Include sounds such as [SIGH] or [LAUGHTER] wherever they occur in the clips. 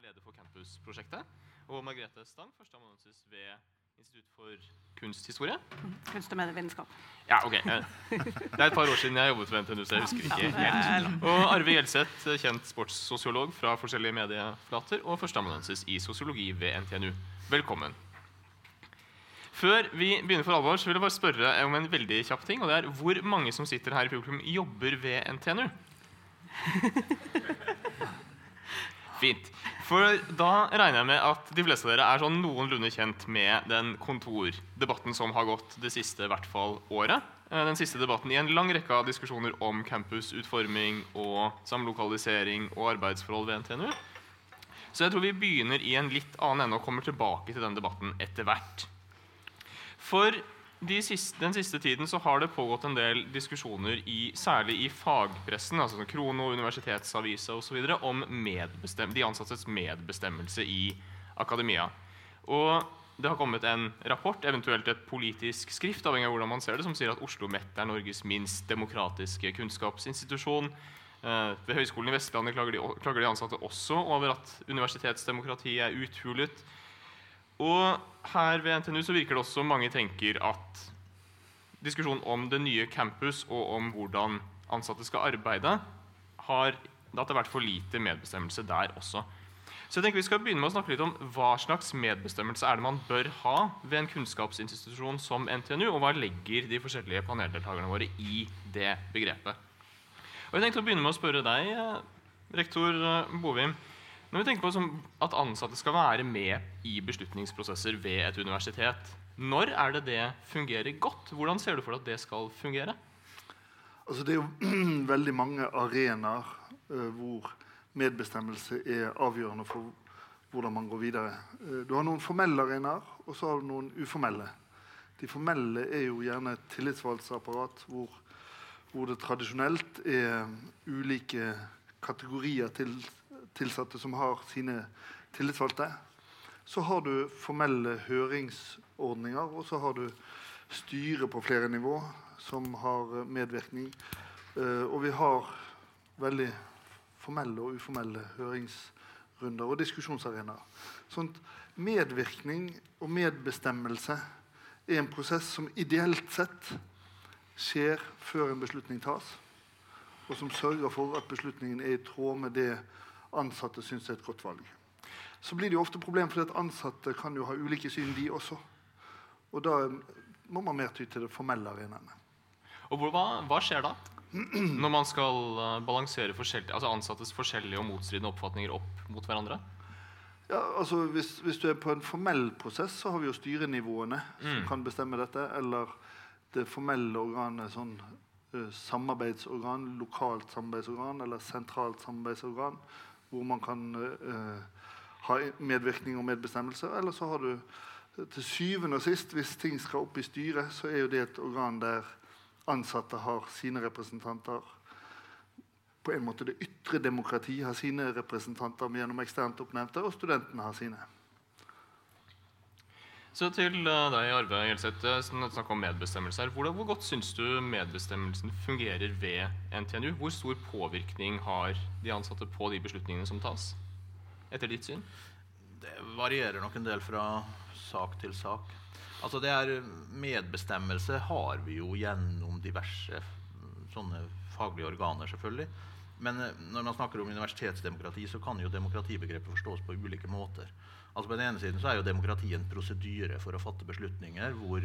er leder for campusprosjektet. Og Margrethe Stang, førsteamanuensis ved Institutt for kunsthistorie. Kunst og medievitenskap. Ja, ok. Eh, Det er et par år siden jeg jobbet ved NTNU, så jeg husker ikke helt. Og Arve Gjelseth, kjent sportssosiolog fra forskjellige medieflater, og førsteamanuensis i sosiologi ved NTNU. Velkommen. Før vi begynner for alvor, så vil jeg bare spørre om en veldig kjapp ting. og det er Hvor mange som sitter her i publikum, jobber ved NTNU? [LAUGHS] Fint. For da regner jeg med at de fleste av dere er sånn noenlunde kjent med den kontordebatten som har gått det siste hvert fall året. Eh, Den siste debatten i en lang rekke av diskusjoner om campusutforming og samlokalisering og arbeidsforhold ved NTNU. Så jeg tror vi begynner i en litt annen ende og kommer tilbake til den debatten etter hvert. For de siste, den siste tiden så har det pågått en del diskusjoner, i, særlig i fagpressen, altså Krono, Universitetsavisa osv., om de ansattes medbestemmelse i akademia. Og det har kommet en rapport, eventuelt et politisk skrift, avhengig av hvordan man ser det, som sier at Oslo OsloMet er Norges minst demokratiske kunnskapsinstitusjon. Eh, ved Høgskolen i Vestlandet klager de, klager de ansatte også over at universitetsdemokratiet er uthulet. Og her ved NTNU så virker det også mange tenker at diskusjonen om det nye campus og om hvordan ansatte skal arbeide, har at det har vært for lite medbestemmelse der også. Så jeg tenker Vi skal begynne med å snakke litt om hva slags medbestemmelse er det man bør ha ved en kunnskapsinstitusjon som NTNU, og hva legger de forskjellige paneldeltakerne våre i det begrepet. Og jeg tenkte å begynne med å spørre deg, eh, rektor eh, Bovim. Når vi tenker på at ansatte skal være med i beslutningsprosesser ved et universitet, når er det det fungerer godt? Hvordan ser du for deg at det skal fungere? Altså, det er jo [CLEARS THROAT] veldig mange arenaer uh, hvor medbestemmelse er avgjørende for hvordan man går videre. Uh, du har noen formelle arenaer, og så har du noen uformelle. De formelle er jo gjerne et tillitsvalgtsapparat hvor, hvor det tradisjonelt er ulike kategorier til tilsatte som har sine tillitsvalgte. Så har du formelle høringsordninger, og så har du styre på flere nivå som har medvirkning. Eh, og vi har veldig formelle og uformelle høringsrunder og diskusjonsarenaer. Sånn medvirkning og medbestemmelse er en prosess som ideelt sett skjer før en beslutning tas, og som sørger for at beslutningen er i tråd med det ansatte syns er et godt valg. Så blir det jo ofte problem at ansatte kan jo ha ulike syn, de også. Og da må man mer ty til det formelle arenaene. Og hva, hva, skjer da? Når man skal balansere balansere altså ansattes forskjellige og motstridende oppfatninger opp mot hverandre? Ja, altså hvis, hvis, du er på en formell prosess, så har vi jo styrenivåene mm. som kan bestemme dette. Eller det formelle organet sånn uh, samarbeidsorgan, lokalt samarbeidsorgan eller sentralt samarbeidsorgan hvor man kan uh, ha medvirkning og medbestemmelse. Eller så har du eh, til syvende og sist, hvis ting skal opp i styret, så er jo det et organ der ansatte har sine representanter. På en måte Det ytre demokrati har sine representanter gjennom eksternt oppnevnte, og studentene har sine. Så til uh, deg, Arve Gjelseth, snakk om medbestemmelse her. Hvor, godt syns du medbestemmelsen fungerer ved NTNU? Hvor stor påvirkning har de ansatte på de beslutningene som tas? Etter ditt syn? Det varierer nok en del fra sak til sak. Altså det er Medbestemmelse har vi jo gjennom diverse sånne faglige organer, selvfølgelig. Men eh, når man snakker om universitetsdemokrati, så kan jo demokratibegrepet forstås på ulike måter. Altså På den ene siden så er jo demokrati en prosedyre for å fatte beslutninger hvor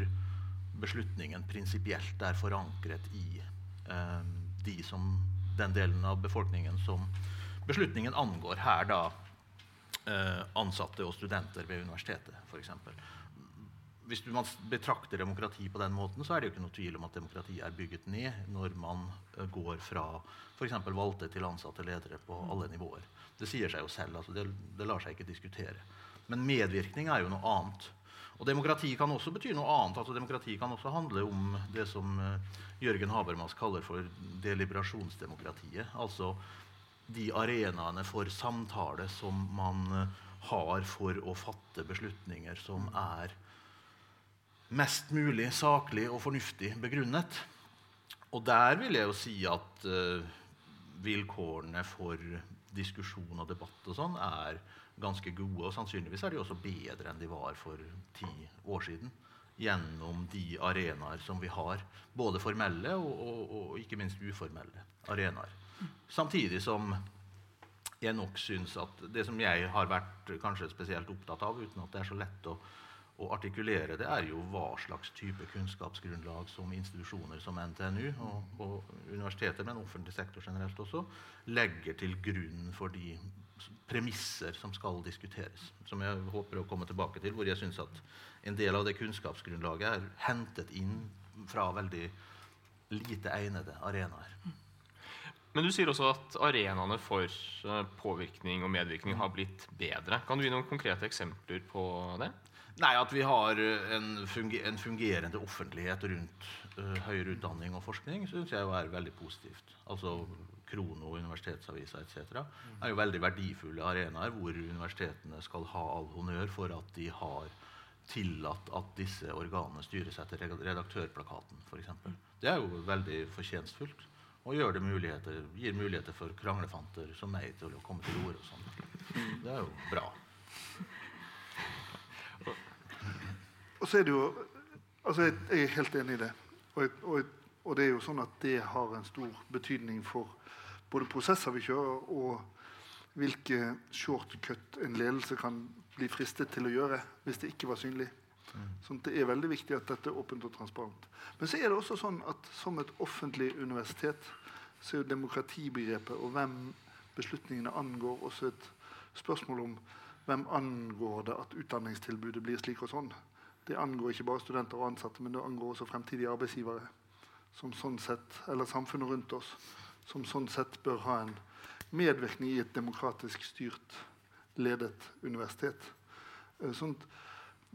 beslutningen prinsipielt er forankret i eh, de som, den delen av befolkningen som beslutningen angår. Her da eh, ansatte og studenter ved universitetet, f.eks. Hvis man betrakter demokrati på den måten, så er det jo ikke noe tvil om at demokrati er bygget ned når man eh, går fra f.eks. valgte til ansatte ledere på alle nivåer. Det sier seg jo selv. altså det, det lar seg ikke diskutere. Men medvirkning er jo noe annet. Og demokrati kan også bety noe annet. altså Demokrati kan også handle om det som uh, Jørgen Habermas kaller for deliberasjonsdemokratiet. Altså de arenaene for samtale som man uh, har for å fatte beslutninger som er mest mulig saklig og fornuftig begrunnet. Og der vil jeg jo si at uh, vilkårene for diskusjon og debatt og sånn er ganske gode. Og sannsynligvis er de også bedre enn de var for ti år siden. Gjennom de arenaer som vi har. Både formelle og, og, og ikke minst uformelle arenaer. Samtidig som jeg nok syns at det som jeg har vært kanskje spesielt opptatt av, uten at det er så lett å, å artikulere det, er jo hva slags type kunnskapsgrunnlag som institusjoner som NTNU og, og universiteter, men offentlig sektor generelt også, legger til grunn for de premisser som skal diskuteres. Som jeg håper å komme tilbake til, hvor jeg syns at en del av det kunnskapsgrunnlaget er hentet inn fra veldig lite egnede arenaer. Men du sier også at arenaene for eh, påvirkning og medvirkning har blitt bedre. Kan du gi noen konkrete eksempler på det? Nei, At vi har en, funger en fungerende offentlighet rundt uh, høyere utdanning og forskning, syns jeg er veldig positivt. Altså Krono, universitetsavisa etc. er jo veldig verdifulle arenaer hvor universitetene skal ha all honnør for at de har tillatt at disse organene styres etter redaktørplakaten f.eks. Det er jo veldig fortjenstfullt og muligheter, gir muligheter for kranglefanter som meg til å komme til orde. Sånn. Det er jo bra. Og så er det jo altså Jeg, jeg er helt enig i det. Og, og, og, det er jo sånn at det har en stor betydning for både prosesser vi kjører, og hvilke shortcut en ledelse kan bli fristet til å gjøre hvis det ikke var synlig. Sånn det er veldig viktig at dette er åpent og transparent. Men så er det også sånn at som et offentlig universitet så er jo demokratibegrepet og hvem beslutningene angår, også et spørsmål om hvem angår det at utdanningstilbudet blir slik og sånn. Det angår ikke bare studenter og ansatte, men det angår også fremtidige arbeidsgivere. Som sånn sett, eller samfunnet rundt oss, som sånn sett bør ha en medvirkning i et demokratisk styrt, ledet universitet. Sånn,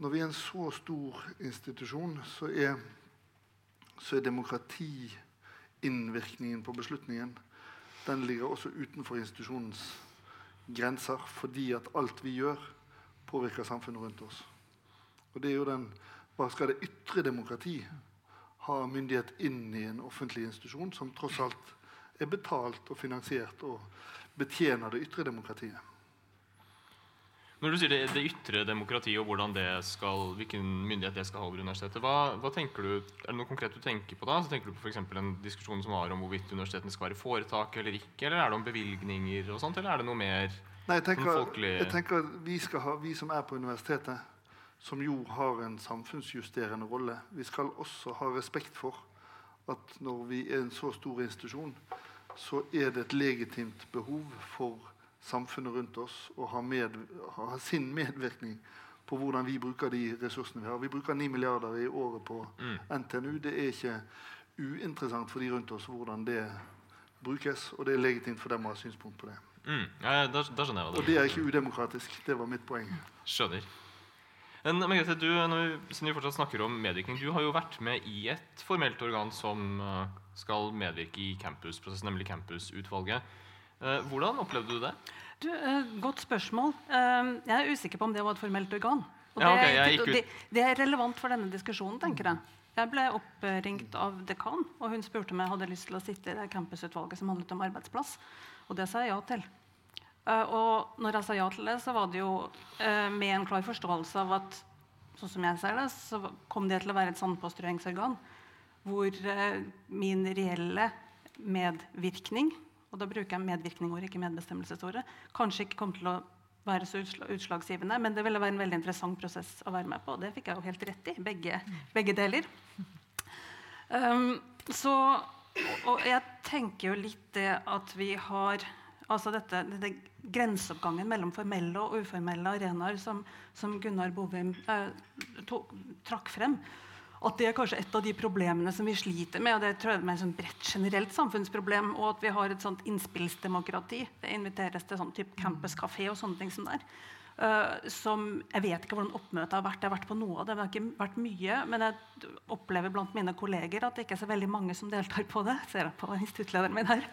når vi er en så stor institusjon, så er, så er demokratiinnvirkningen på beslutningen den ligger også utenfor institusjonens grenser, fordi at alt vi gjør, påvirker samfunnet rundt oss. Og det er jo den, Hva skal det ytre demokrati ha myndighet inn i en offentlig institusjon som tross alt er betalt og finansiert og betjener det ytre demokratiet? Når du sier det, det ytre demokratiet og det skal, hvilken myndighet det skal ha over universitetet, hva, hva, tenker du, er det noe konkret du tenker på da? Så tenker du på for en diskusjon som var om hvorvidt universitetene skal være foretak eller ikke? Eller er det om bevilgninger og sånt, eller er det noe mer Nei, jeg tenker, folkelig Jeg tenker vi, ha, vi som er på universitetet, som jo har en samfunnsjusterende rolle, vi skal også ha respekt for at når vi er en så stor institusjon, så er det et legitimt behov for samfunnet rundt oss å ha, med, ha, sin medvirkning på hvordan vi bruker de ressursene vi har. Vi bruker 9 milliarder i året på mm. NTNU. Det er ikke uinteressant for de rundt oss hvordan det brukes, og det er legitimt for dem å ha synspunkt på det. Mm. Ja, skjønner jeg det. Og det er ikke udemokratisk. Det var mitt poeng. Skjønner. Men Margrethe, du, når, siden vi fortsatt snakker om medvirkning, du har jo vært med i et formelt organ som uh, skal medvirke i campusprosessen, nemlig Campusutvalget. Eh, hvordan opplevde du det? Du, eh, godt spørsmål. Eh, jeg er usikker på om det var et formelt organ. Og ja, okay, det, det, det, er relevant for denne diskusjonen, tenker jeg. Jeg ble oppringt av dekan, og hun spurte om jeg hadde lyst til å sitte i det campusutvalget som handlet om arbeidsplass. Og det sa jeg ja til. Og når jeg sa ja til det, så var det jo med en klar forståelse av at sånn som jeg ser det, så kom det til å være et sandpåstrøingsorgan hvor min reelle medvirkning og da bruker jeg medvirkning-ordet, ikke medbestemmelsesordet, kanskje ikke kommer til å være så utslagsgivende, men det ville være en veldig interessant prosess å være med på. Og det fikk jeg jo helt rett i, begge, begge deler. Um, så, og jeg tenker jo litt det at vi har altså dette, dette grenseoppgangen mellom formelle og uformelle arenaer som, som Gunnar Bovim eh, tok, trakk frem at det er kanskje et av de problemene som vi sliter med. og det tror jeg er et sånn bredt generelt samfunnsproblem, Og at vi har et sånt innspillsdemokrati. Det inviteres til sånn type campuskafé og sånne ting som der. Uh, som, Jeg vet ikke hvordan oppmøtet har vært. Jeg har vært på noe av det. Det har ikke vært mye, men jeg opplever blant mine kolleger at det ikke er så veldig mange som deltar på det. Ser jeg på instituttlederen min her.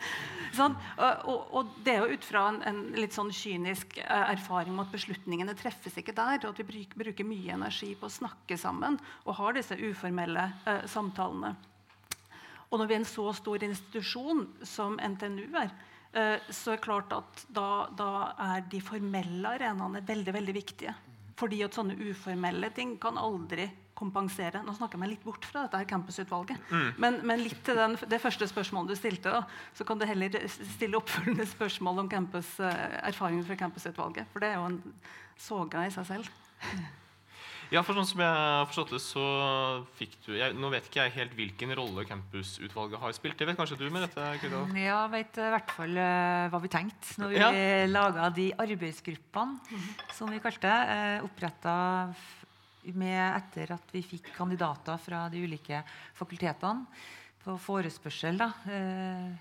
Sånn, uh, og, og, det er jo ut fra en, en litt sånn kynisk uh, erfaring om at beslutningene treffes ikke der, og at vi bruker, mye energi på å snakke sammen og har disse uformelle samtalene. Og når vi er en så stor institusjon som NTNU er, eh, så er det klart at da, da er de formelle arenaene veldig, veldig viktige. Fordi at sånne uformelle ting kan aldri kompensere. Nå snakker jeg meg litt bort fra dette her campusutvalget. Men, men litt til den, det første spørsmålet du stilte, da, så kan du heller stille oppfølgende spørsmål om campus, eh, erfaringen fra campusutvalget. For det er jo en soga i seg selv. Ja, for sånn som jeg har forstått det, så fikk du jeg, Nå vet ikke jeg helt hvilken rolle campusutvalget har spilt. Det vet kanskje du med dette? Krita. Ja, vet i hvert fall eh, hva vi tenkte når vi Ja. laga de arbeidsgruppene, som vi kalte det. Uh, Oppretta etter at vi fikk kandidater fra de ulike fakultetene på forespørsel. Da. Eh,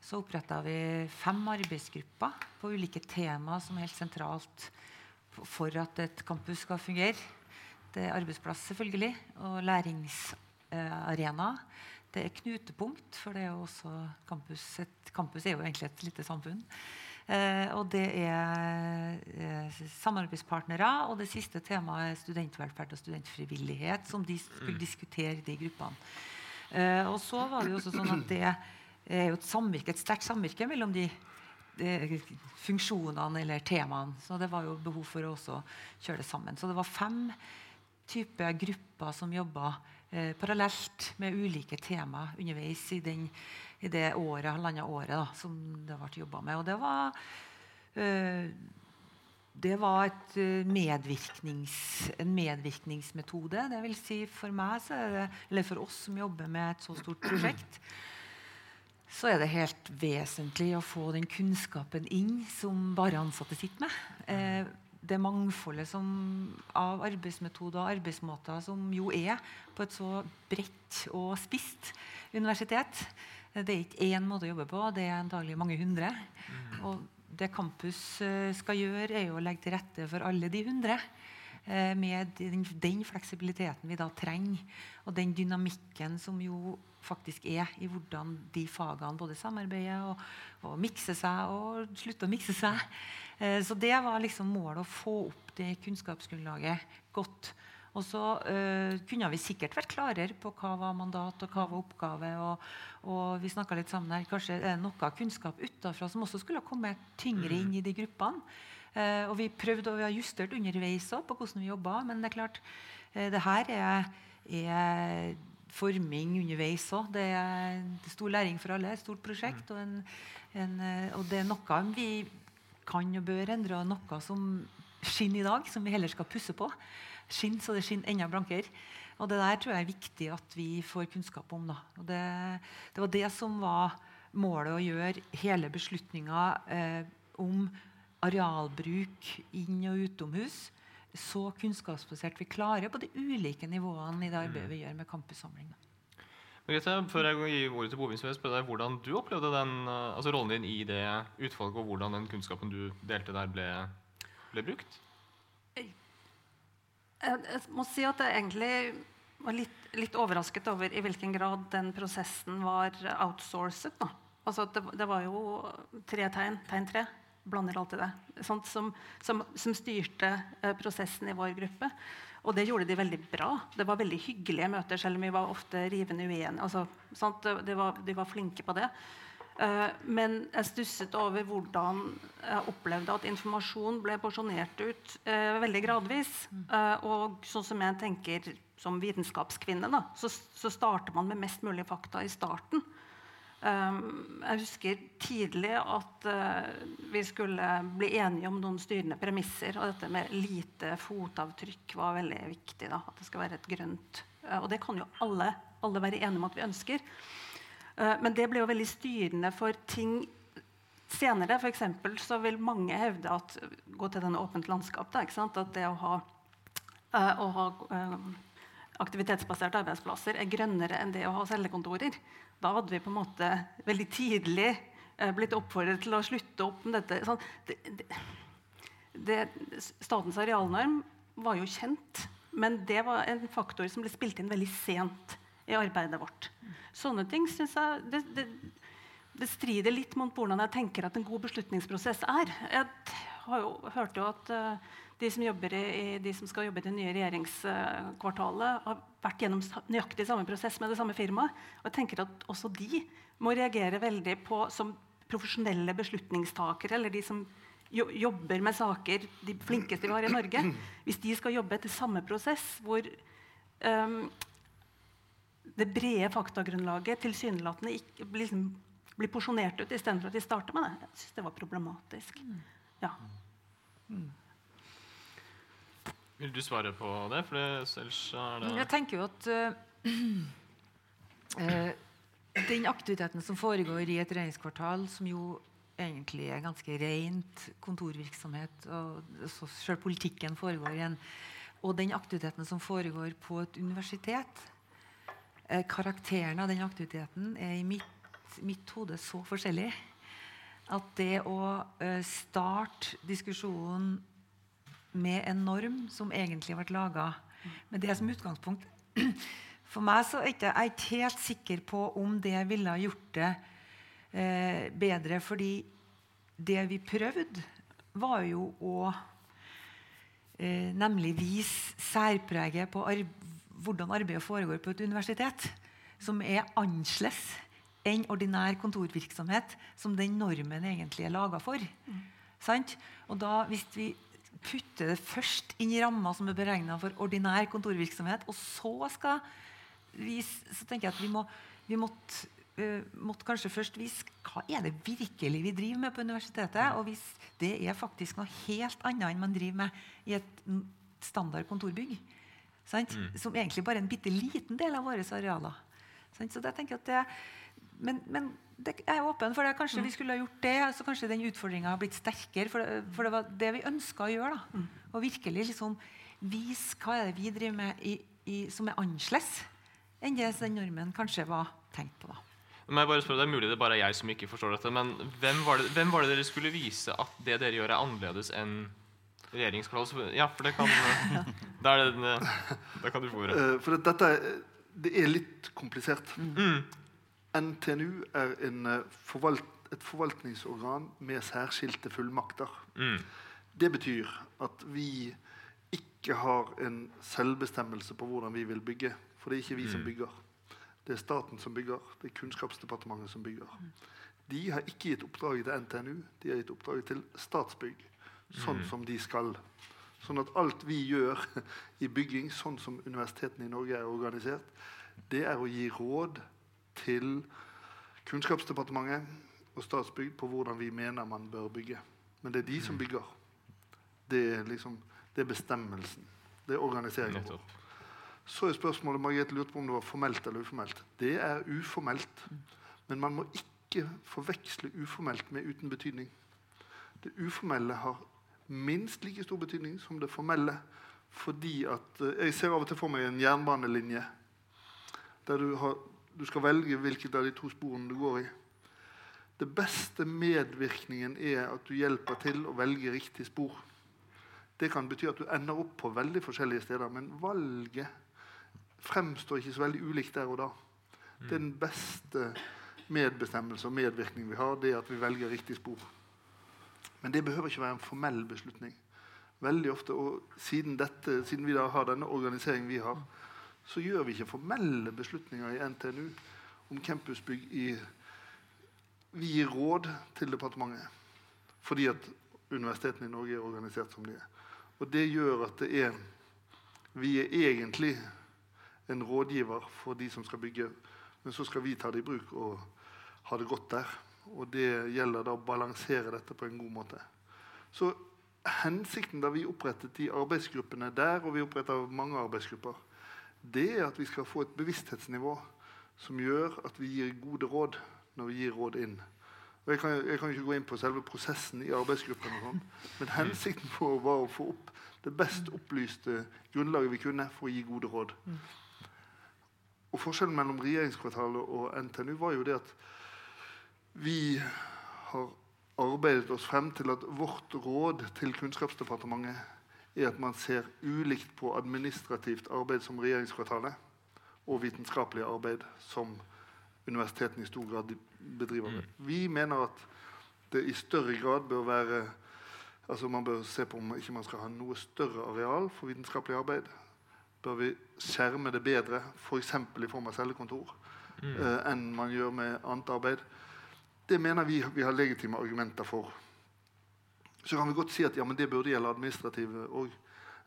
så oppretta vi fem arbeidsgrupper på ulike tema som er helt sentralt for at et campus skal fungere. Det er arbeidsplass, selvfølgelig, og læringsarena. Det er knutepunkt, for det er jo også campus. Et campus er jo egentlig et lite samfunn. Eh, og det er eh, samarbeidspartnere. Og det siste temaet er studentvelferd og studentfrivillighet, som de skulle diskutere i de gruppene. Eh, og så var det jo også sånn at det er jo et, samvirke, et sterkt samvirke mellom de de funksjonene eller temaene. Så det var jo behov for å også kjøre det sammen. Så det var fem typer grupper som jobber eh, parallelt med ulike tema underveis i, den, i det året, halvannet året da, som det ble jobba med. Og det var eh, det var et eh, medvirknings, en medvirkningsmetode. Det vil si for meg, det, eller for oss som jobber med et så stort prosjekt, så er det helt vesentlig å få den kunnskapen inn som bare ansatte sitter med. Eh, det mangfoldet som, av arbeidsmetoder og arbeidsmåter som jo er på et så bredt og spisst universitet. Det er ikke én måte å jobbe på, det er antagelig mange hundre. Og det campus eh, skal gjøre, er jo å legge til rette for alle de hundre. eh, Med den, den fleksibiliteten vi da trenger, og den dynamikken som jo faktisk er i hvordan de fagene både samarbeider og, og mikser seg og slutter å mikse seg. Eh, Så det var liksom målet å få opp det kunnskapsgrunnlaget godt. Og så eh, kunne vi sikkert vært klarere på hva var mandat og hva var oppgave. Og, og vi snakket litt sammen her, Kanskje er det noe kunnskap utafra som også skulle ha kommet tyngre inn i de gruppene. Eh, og vi prøvde og vi har justert underveis på hvordan vi jobba. Men det er klart, eh, det her er, er forming underveis òg. Det er stor læring for alle. Et stort prosjekt. Og, en, en, eh, og det er noe vi kan og bør endre, noe som skinner i dag, som vi heller skal pusse på. Skinn så det skinner enda blankere. Og det der tror jeg er viktig at vi får kunnskap om. Det, det var det som var målet å gjøre hele beslutninga eh, om arealbruk inn- og utomhus så kunnskapsbasert vi klarer på de ulike nivåene i det arbeidet vi gjør med campussamlinga. Margrethe, før jeg gir ordet til Bovin, så vil jeg spørre deg hvordan du opplevde den, eh, altså rollen din i det utvalget, og hvordan den kunnskapen du delte der, ble, ble brukt? Jeg, jeg må si at jeg egentlig var litt, litt overrasket over i hvilken grad den prosessen var outsourcet. Da. Altså det, det var jo tre tegn, tegn tre, blander alltid det, Sånt som, som, som styrte eh, prosessen i vår gruppe. Og det gjorde de veldig bra. Det var veldig hyggelige møter, selv om vi var ofte rivende uenige. Altså, det var, de var flinke på det. Eh, men jeg stusset over hvordan jeg opplevde at informasjon ble porsjonert ut eh, veldig gradvis. Eh, og sånn som jeg tenker som vitenskapskvinne, da, så, så starter man med mest mulig fakta i starten. Um, jeg husker tidlig at eh, vi skulle bli enige om noen styrende premisser. Og dette med lite fotavtrykk var veldig viktig. Da, at det skal være et grønt. Eh, og det kan jo alle, alle være enige om at vi ønsker. Eh, men det ble jo veldig styrende for ting senere. For så vil mange hevde at Gå til denne åpent landskap. Da? At det å ha, å ha aktivitetsbaserte arbeidsplasser er grønnere enn det å ha cellekontorer. Da hadde vi på en måte veldig tidlig eh, blitt oppfordret til å slutte opp med dette. Sånn, det, det, statens arealnorm var jo kjent, men det var en faktor som ble spilt inn veldig sent i arbeidet vårt. Sånne ting synes jeg det, det, det strider litt mot hvordan jeg tenker at en god beslutningsprosess er. Jeg har jo, hørte jo at eh, de som, i, de som skal jobbe i det nye regjeringskvartalet, har vært gjennom nøyaktig samme prosess med det samme firmaet. Og jeg tenker at også de må reagere veldig på, som profesjonelle beslutningstakere, eller de som jobber med saker, de flinkeste vi har i Norge, hvis de skal jobbe etter samme prosess, hvor um, det brede faktagrunnlaget tilsynelatende ikke liksom, blir porsjonert ut istedenfor at de starter med det, jeg syns det var problematisk. Ja. Vil du svare på det? For ellers er det Jeg tenker jo at [CLEARS THROAT] eh, den aktiviteten som foregår i et regjeringskvartal, som jo egentlig er ganske rent kontorvirksomhet, og selv politikken foregår igjen, og den aktiviteten som foregår på et universitet eh, Karakteren av den aktiviteten er i mitt, mitt hode så forskjellig at det å eh, starte diskusjonen med en norm som egentlig ble laga med det som utgangspunkt [CLEARS THROAT] For meg så er jeg ikke- er helt sikker på om det ville ha gjort det eh, bedre. Fordi det vi prøvde, var jo å eh, nemlig vise særpreget på arb hvordan arbeidet foregår på et universitet, som er annerledes enn ordinær kontorvirksomhet, som den normen egentlig er laga for. Sant? Og da, hvis vi putter det først inn i ramma som er beregna for ordinær kontorvirksomhet, og så skal vi, så tenker jeg at vi, må, vi måtte, uh, måtte kanskje først vise hva er det virkelig vi driver med på universitetet. Og hvis det er faktisk noe helt annet enn man driver med i et standard kontorbygg. Sant? Som egentlig bare er en bitte liten del av våre arealer. Sant? Så jeg tenker at det, men, men det, jeg er åpen for det. Kanskje vi skulle ha gjort det, så kanskje den utfordringa har blitt sterkere. For det, for det var det vi ønska å gjøre. da. og virkelig liksom vise hva er det vi driver med i, i, som er annerledes enn det den normen kanskje var tenkt på. da. Men jeg bare spør, Det er mulig det er bare er jeg som ikke forstår dette, men hvem var det, hvem var det dere skulle vise at det dere gjør, er annerledes enn regjeringskvartalet? Ja, for det kan [LAUGHS] Da, er det, da kan du få ordet. Eh, For dette er, det er litt komplisert. NTNU er en, eh, forvalt, et forvaltningsorgan med særskilte fullmakter. Mm. Det betyr at vi ikke har en selvbestemmelse på hvordan vi vil bygge. For det er ikke vi som bygger. Det er staten som bygger. Det er Kunnskapsdepartementet som bygger. De har ikke gitt oppdraget til NTNU, de har gitt oppdraget til Statsbygg. Sånn som de skal. Sånn at alt vi gjør [LAUGHS] i bygging, sånn som universitetene i Norge er organisert, det er å gi råd til Kunnskapsdepartementet og Statsbygg på hvordan vi mener man bør bygge. Men det er de som bygger. Det er liksom det er bestemmelsen. Det er organiseringen vår. Så er spørsmålet Margrethe lurte på om det var formelt eller uformelt. Det er uformelt. Men man må ikke forveksle uformelt med uten betydning. Det uformelle har minst like stor betydning som det formelle. Fordi at eh, Jeg ser av og til for meg en jernbanelinje der du, har, du skal velge hvilket av de to sporene du går i. Det beste medvirkningen er at du hjelper til å velge riktig spor. Det kan bety at du ender opp på veldig forskjellige steder, men valget fremstår ikke så veldig ulikt der og da. Det er den beste medbestemmelse og medvirkning vi har, det er at vi velger riktig spor. Men det behøver ikke være en formell beslutning. Veldig ofte, og siden, dette, siden vi da har denne organiseringen vi har, så gjør vi ikke formelle beslutninger i NTNU om campusbygg i Vi gir råd til departementet fordi at universitetene i Norge er organisert som de er. Og det gjør at det er Vi er egentlig en rådgiver for de som skal bygge, men så skal vi ta det i bruk og ha det godt der. Og det gjelder da å balansere dette på en god måte. Så hensikten da vi opprettet de arbeidsgruppene der, og vi oppretta mange arbeidsgrupper, det er at vi skal få et bevissthetsnivå som gjør at vi gir gode råd når vi gir råd inn. Og jeg, kan, jeg kan ikke gå inn på selve prosessen i arbeidsgruppen, sånn, men hensikten vår var å få opp det best opplyste grunnlaget vi kunne for å gi gode råd. Og Forskjellen mellom regjeringskvartalet og NTNU var jo det at vi har arbeidet oss frem til at vårt råd til Kunnskapsdepartementet er at man ser ulikt på administrativt arbeid som regjeringskvartalet og vitenskapelig arbeid som universitetene i stor grad bedriver. med. Vi mener at det i større grad bør være altså Man bør se på om ikke man skal ha noe større areal for vitenskapelig arbeid. Bør vi skjerme det bedre, f.eks. i form av cellekontor, eh, enn man gjør med annet arbeid. Det mener vi vi har legitime argumenter for. Så kan vi godt si at ja, men det burde gjelde administrative òg.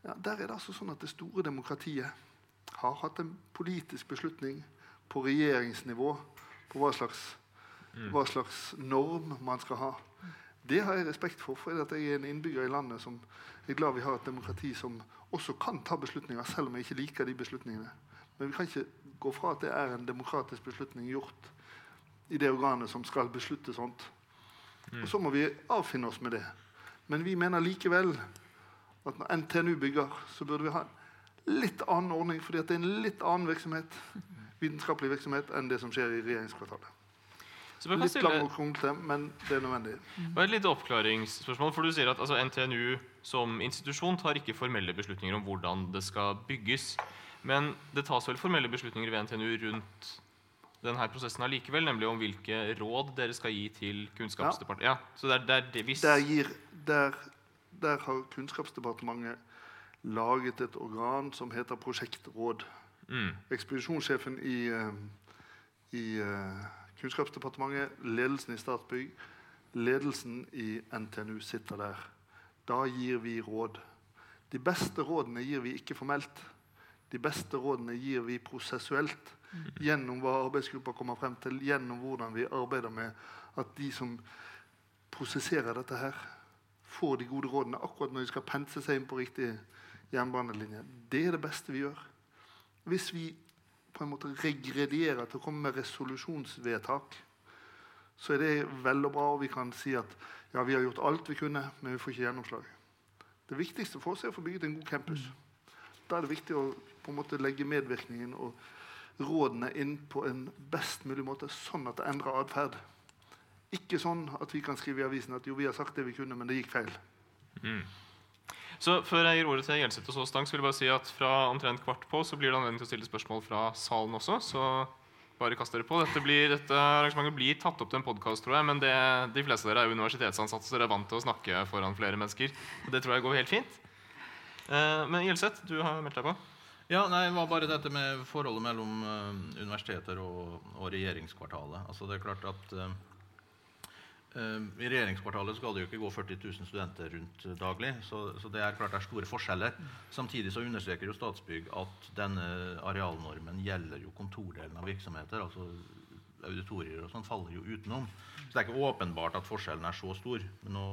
Ja, der er det altså sånn at det store demokratiet har hatt en politisk beslutning på regjeringsnivå på hva slags, hva slags norm man skal ha. Det har jeg respekt for, for jeg er en innbygger i landet som er glad vi har et demokrati som også kan ta beslutninger, selv om jeg ikke liker de beslutningene. Men vi kan ikke gå fra at det er en demokratisk beslutning gjort i det organet som skal beslutte sånt. Og så må vi avfinne oss med det. Men vi mener likevel at når NTNU bygger, så burde vi ha en litt annen ordning, fordi det er en litt annen virksomhet, vitenskapelig virksomhet enn det som skjer i regjeringskvartalet. Så Litt stille lang og kronglete, men det er nødvendig. bare et lite oppklaringsspørsmål. for Du sier at altså, NTNU som institusjon tar ikke formelle beslutninger om hvordan det skal bygges. Men det tas vel formelle beslutninger ved NTNU rundt denne prosessen allikevel, nemlig om hvilke råd dere skal gi til Kunnskapsdepartementet. Ja, så der, der, det hvis Der, gir, der, der har Kunnskapsdepartementet laget et organ som heter Prosjektråd. mm. Ekspedisjonssjefen i, eh, i eh, Kunnskapsdepartementet, ledelsen i Statsbygg, ledelsen i NTNU sitter der. Da gir vi råd. De beste rådene gir vi ikke formelt. De beste rådene gir vi prosessuelt gjennom hva arbeidsgruppa kommer frem til, gjennom hvordan vi arbeider med at de som prosesserer dette her, får de gode rådene akkurat når de skal pense seg inn på riktig jernbanelinje. Det er det beste vi gjør. Hvis vi på en måte regredierer til å komme med resolusjonsvedtak, så er det vel og bra, og vi kan si at ja, vi har gjort alt vi kunne, men vi får ikke gjennomslag. Det viktigste for oss er å få bygget en god campus. Da er det viktig å på en måte legge medvirkningen og rådene inn på en best mulig måte, sånn at det endrer atferd. Ikke sånn at vi kan skrive i avisen at jo, vi har sagt det vi kunne, men det gikk feil. Så Før jeg gir ordet til Gjelseth og så Stang, så vil jeg bare si at fra omtrent kvart på så blir det anledning til å stille spørsmål fra salen også. Så bare kast dere på. Dette, blir, dette arrangementet blir tatt opp til en podkast, tror jeg. Men det, de fleste av dere er jo universitetsansatte, så dere er vant til å snakke foran flere mennesker. Og det tror jeg går helt fint. Eh, men Gjelseth, du har meldt deg på. Ja, nei, det var bare dette med forholdet mellom uh, universiteter og, og regjeringskvartalet. Altså det er klart at uh, I regjeringskvartalet skal det jo ikke gå 40 000 studenter rundt daglig. Så, så det er klart det er store forskjeller. Samtidig så understreker jo Statsbygg at denne arealnormen gjelder jo kontordelen av virksomheter. altså Auditorier og sånn faller jo utenom. Så det er ikke åpenbart at forskjellen er så stor. Men nå,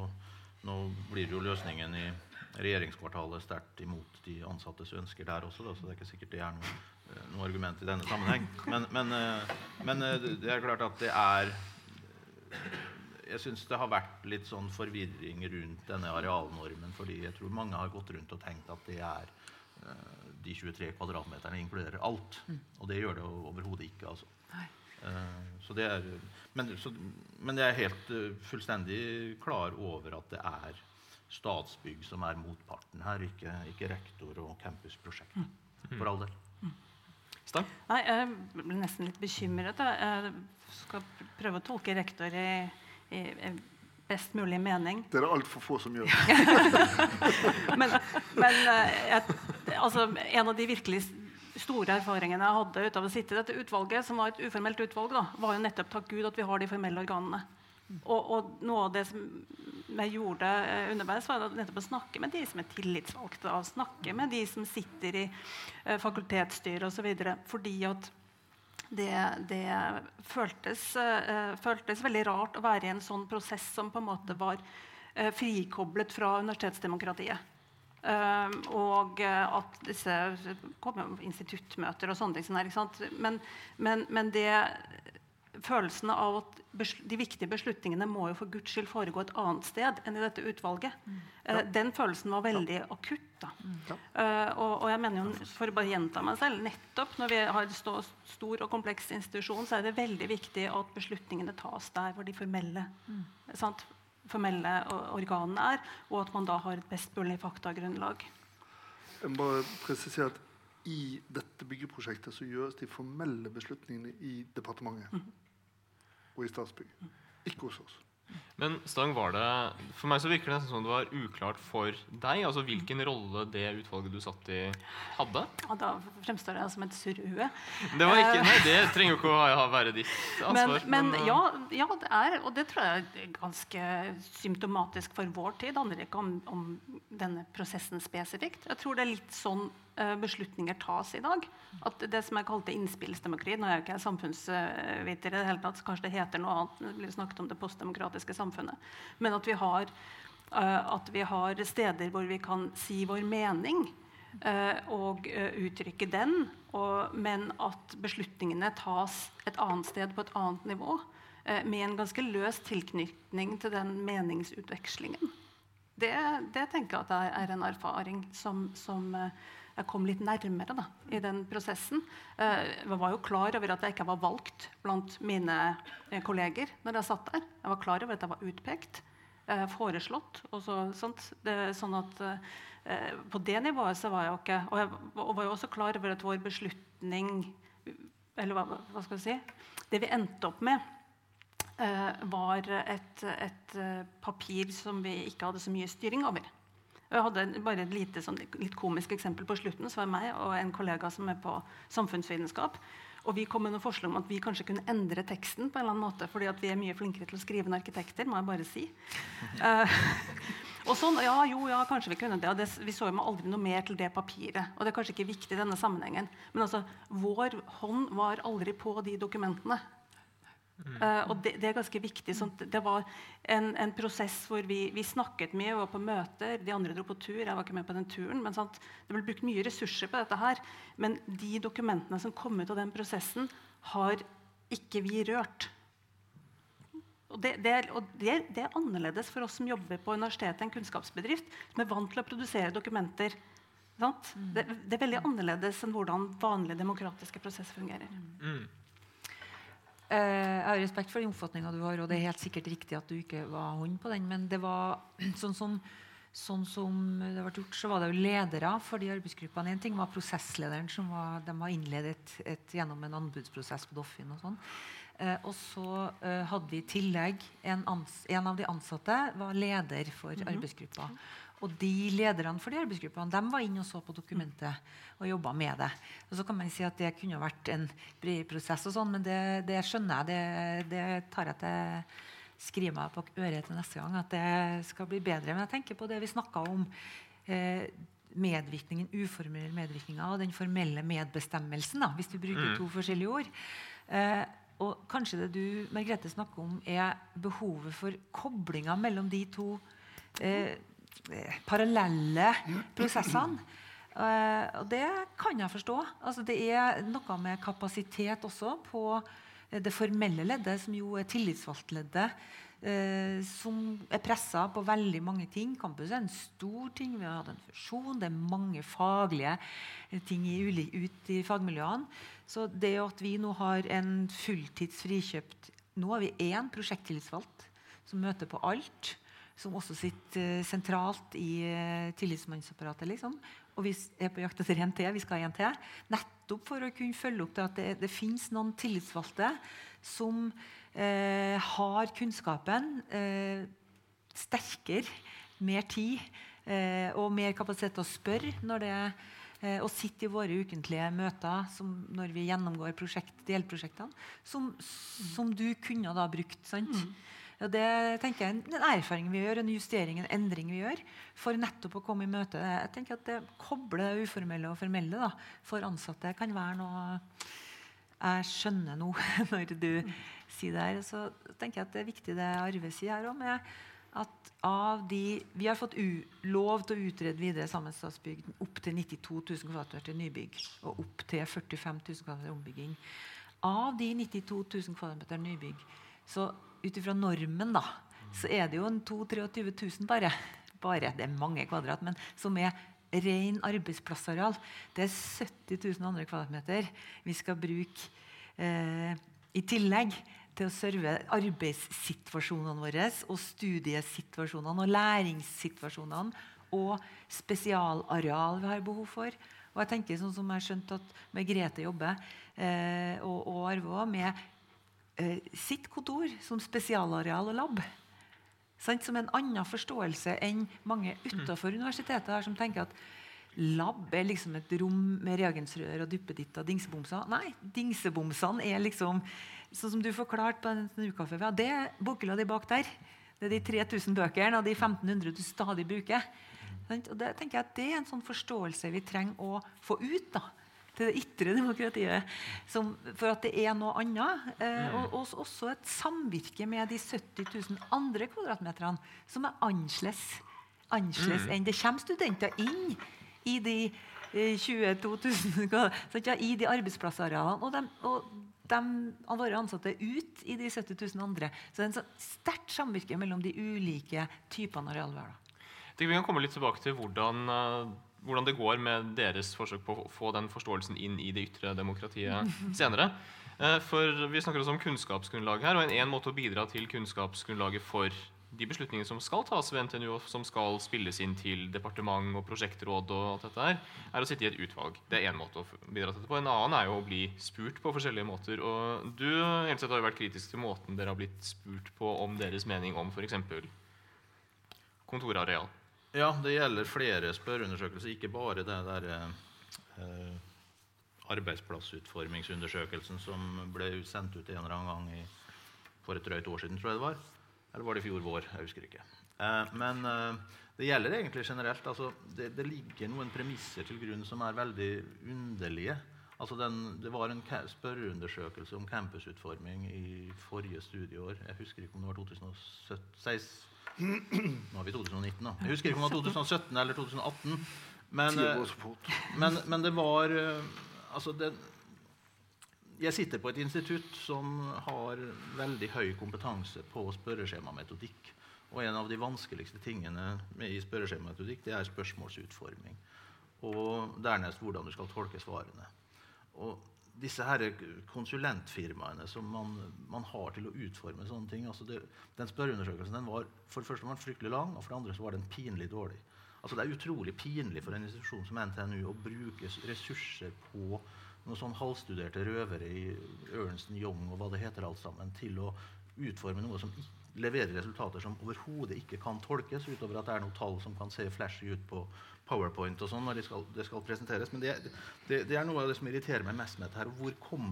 nå blir jo løsningen i regjeringskvartalet sterkt imot de ansattes ønsker der også, da, så det er ikke sikkert det er noe, eh, noe argument i denne sammenheng. Men, men, eh, men eh, det er klart at det er Jeg syns det har vært litt sånn forvirring rundt denne arealnormen, fordi jeg tror mange har gått rundt og tenkt at det er de 23 kvadratmeterne inkluderer alt. Og det gjør det overhodet ikke. altså. Så det er, men, så, men jeg er helt fullstendig klar over at det er Statsbygg som er motparten her, ikke, ikke rektor og campusprosjekt. For all del. Mm. Nei, jeg ble nesten litt bekymret. da. Jeg skal prøve å tolke rektor i, i, i best mulig mening. Det er det altfor få som gjør. [LAUGHS] Men, men eh, jeg, altså, en av de virkelig store erfaringene jeg hadde ut av å sitte i dette utvalget, som var et uformelt utvalg, da, var jo nettopp takk Gud at vi har de formelle organene. Og, og noe av det som jeg gjorde eh, underveis, var nettopp å snakke med de som er tillitsvalgte, og snakke med de som sitter i eh, fakultetsstyret osv. Fordi at det, det føltes, eh, føltes veldig rart å være i en sånn prosess som på en måte var eh, frikoblet fra universitetsdemokratiet. Uh, og at disse kommer jo instituttmøter og sånne ting. Men, men, men det følelsen av at de viktige beslutningene må jo for Guds skyld foregå et annet sted enn i dette utvalget. Eh, den følelsen var veldig akutt. da. Eh, og, og jeg mener jo, for å bare gjenta meg selv, nettopp når vi har en stå, stor og kompleks institusjon, så er det veldig viktig at beslutningene tas der hvor de formelle, sant? formelle organene er, og at man da har et best mulig faktagrunnlag. Jeg må bare presisere at i dette byggeprosjektet så gjøres de formelle beslutningene i departementet og i Statsbygg. Ikke hos oss. Men Stang, var det, for meg så virker det nesten som det var uklart for deg altså hvilken rolle det utvalget du satt i, hadde. Og da fremstår jeg som et surrhue. Det var ikke, nei, det trenger jo ikke å være ditt ansvar. Men, men men ja, ja, det er, og det tror jeg er ganske symptomatisk for vår tid. Det handler ikke om, om denne prosessen spesifikt. Jeg tror det er litt sånn beslutninger tas i dag. At det som jeg kalte innspillsdemokrati Nå er jeg ikke samfunnsviter i det hele tatt, så kanskje det heter noe annet. Det blir snakket om det postdemokratiske samfunnet. Men at vi har, uh, at vi har steder hvor vi kan si vår mening. Uh, og uttrykke den, men at beslutningene tas et annet sted på et annet nivå. med en ganske løs tilknytning til den meningsutvekslingen. Det, det tenker jeg at er, er en erfaring som, som jeg kom litt nærmere da, i den prosessen. Eh, jeg var jo klar over at jeg ikke var valgt blant mine eh, kolleger når jeg satt der. Jeg var klar over at jeg var utpekt, eh, foreslått. og så, sånt. Det, sånn at På det nivået så var jeg jo ikke Og jeg var jo også klar over at vår beslutning Eller hva, hva skal jeg si Det vi endte opp med, var et, et papir som vi ikke hadde så mye styring over. Jeg hadde bare et lite, sånn, litt komisk eksempel på slutten. så var meg og en kollega som er på samfunnsvitenskap. Og vi kom med noen forslag om at vi kanskje kunne endre teksten. på en eller annen måte, fordi vi er mye flinkere til å skrive enn arkitekter. må jeg bare si. Uh, [LAUGHS] og sånn, ja, jo, ja, kanskje Vi kunne det, og det, vi så jo aldri noe mer til det papiret. og det er kanskje ikke viktig i denne sammenhengen, Men altså, vår hånd var aldri på de dokumentene. Uh, og det, det, er ganske viktig. Sånn, det var en, en prosess hvor vi, vi, snakket mye, vi var på møter, de andre dro på tur. Jeg var ikke med på den turen. Men sant, det ble brukt mye ressurser på dette her. Men de dokumentene som kom ut av den prosessen, har ikke vi rørt. Og det, det, er, og det, det er annerledes for oss som jobber på universitetet, en kunnskapsbedrift, som er vant til å produsere dokumenter. Mm. Det, det, er veldig annerledes enn hvordan vanlige demokratiske prosesser fungerer. Mm. Eh, jeg har respekt for den oppfatninga du har, og det er helt sikkert riktig at du ikke var hånd på den. Men det var [CLEARS THROAT] sånn som, sånn som det ble gjort, så var det jo ledere for de arbeidsgruppene. En ting var prosesslederen, som var, de var innledet et, gjennom en anbudsprosess på Doffin. og sånn. Eh, og så eh, hadde vi i tillegg en, ans, en, av de ansatte var leder for mm -hmm. arbeidsgruppa. Og de lederne for de arbeidsgruppene de var inne og så på dokumentet og jobba med det. Og så kan man si at det kunne vært en bred prosess, og sånn, men det, det, skjønner jeg. Det, det tar jeg til skriver meg på øret til neste gang. At det skal bli bedre. Men jeg tenker på det vi snakka om. Eh, medvirkningen, uformelle medvirkninga og den formelle medbestemmelsen, da, hvis du bruker mm. to forskjellige ord. Eh, og kanskje det du Margrethe, snakker om, er behovet for koblinga mellom de to eh, parallelle prosessene. Uh, og det kan jeg forstå. Altså, det er noe med kapasitet også på det formelle leddet, som jo er tillitsvalgtleddet, uh, som er pressa på veldig mange ting. Campus er en stor ting. Vi har hatt en fusjon. Det er mange faglige ting i, ut i fagmiljøene. Så det at vi nå har en fulltids frikjøpt Nå har vi én prosjekttillitsvalgt som møter på alt som også sitter uh, sentralt i uh, tillitsmannsapparatet. Liksom. Og vi er på jakt etter en til. Vi skal ha en til. Nettopp for å kunne følge opp det at det, det finnes noen tillitsvalgte som eh, har kunnskapen sterkere, mer tid og mer kapasitet til å spørre når det og sitte i våre ukentlige møter når vi gjennomgår prosjekt, delprosjektene, som, som, du kunne da brukt. sant? Mm. Og det tenker jeg er en erfaring vi gjør, en justering, en endring vi gjør for nettopp å komme i møte. Jeg tenker at det Koble det uformelle og formelle da, for ansatte kan være noe jeg skjønner nå [LAUGHS] når du sier det her. Så tenker jeg at det er viktig det Arve sier her òg. At av de, vi har fått lov til å utrede videre sammenstatsbygg opp til 92 000 kvadratmeter til nybygg og opp til 45 000 kvadratmeter ombygging. Av de 92 000 kvadratmeter nybygg så ut ifra normen, da, så er det jo en 22 000 bare. bare. Det er mange kvadrat, men som er ren arbeidsplassareal. Det er 70 000 andre kvadratmeter vi skal bruke eh, i tillegg til å serve arbeidssituasjonene våre og studiesituasjonene og læringssituasjonene og spesialareal vi har behov for. Og jeg tenker sånn som jeg har skjønt at Margrethe jobber, eh, og, og Arve med eh, sitt kontor som spesialareal og lab. Som en annen forståelse enn mange utenfor universitetet her som tenker at lab er liksom et rom med reagensrør og duppeditter og dingsebomser. Nei, dingsebomsene er liksom sånn som du forklarte på den snukaffe, ja, det er bokhylla di bak der. Det er de 3000 bøkene og de 1500 du stadig bruker. Og det jeg det er en sånn forståelse vi trenger å få ut. da til det ytre demokratiet. Som, for at det er noe annet. Eh, og, og også et samvirke med de 70 000 andre kvadratmeterne som er annerledes annerledes enn Det kommer studenter inn i de eh, 22 000 ja, i de arbeidsplassarealene. Og, dem, og de av våre ansatte ut i de 70 000 andre. Så det er en sånn sterkt samvirke mellom de ulike typene arealvern. Vi kan komme litt tilbake til hvordan, uh, hvordan, det går med deres forsøk på å få den forståelsen inn i det ytre demokratiet [LAUGHS] senere. Uh, for Vi snakker også om kunnskapsgrunnlag her, og en, en måte å bidra til kunnskapsgrunnlaget for de beslutningene som skal tas ved NTNU, og som skal spilles inn til departement og prosjektråd, og alt dette her, er å sitte i et utvalg. Det er én måte å bidra til dette på. En annen er jo å bli spurt på forskjellige måter. Og du Elseth, har jo vært kritisk til måten dere har blitt spurt på om deres mening om f.eks. kontorareal. Ja, det gjelder flere spørreundersøkelser, ikke bare det der eh, arbeidsplassutformingsundersøkelsen som ble sendt ut en eller annen gang i, for et drøyt år siden, tror jeg det var. Eller var det i fjor vår? Jeg husker ikke. Eh, men eh, det gjelder egentlig generelt. Altså, det, det, ligger noen premisser til grunn som er veldig underlige. Altså den, det var en spørreundersøkelse om campusutforming i forrige studieår. Jeg husker ikke om det var 2016 nå har vi 2019, da. Jeg husker ikke om det var 2017 eller 2018. Men, eh, men, men det var eh, Altså, det, jeg sitter på et institutt som har veldig høy kompetanse på spørreskjemametodikk. Og en av de vanskeligste tingene i spørreskjemametodikk det er spørsmålsutforming. Og dernest hvordan du skal tolke svarene. Og disse her konsulentfirmaene som man, man, har til å utforme sånne ting altså det, Den spørreundersøkelsen den var for det første var den fryktelig lang, og for det andre så var den pinlig dårlig. Altså Det er utrolig pinlig for en institusjon som NTNU å bruke ressurser på noen sånn halvstuderte røvere i Ernst Young og hva det heter alt sammen, til å utforme noe som leverer resultater som overhodet ikke kan tolkes, utover at det er noen tall som kan se flashy ut på powerpoint og sånn når det skal, det skal, presenteres. Men det, det, det, er noe av det som irriterer meg mest med dette. her. Hvor, kom,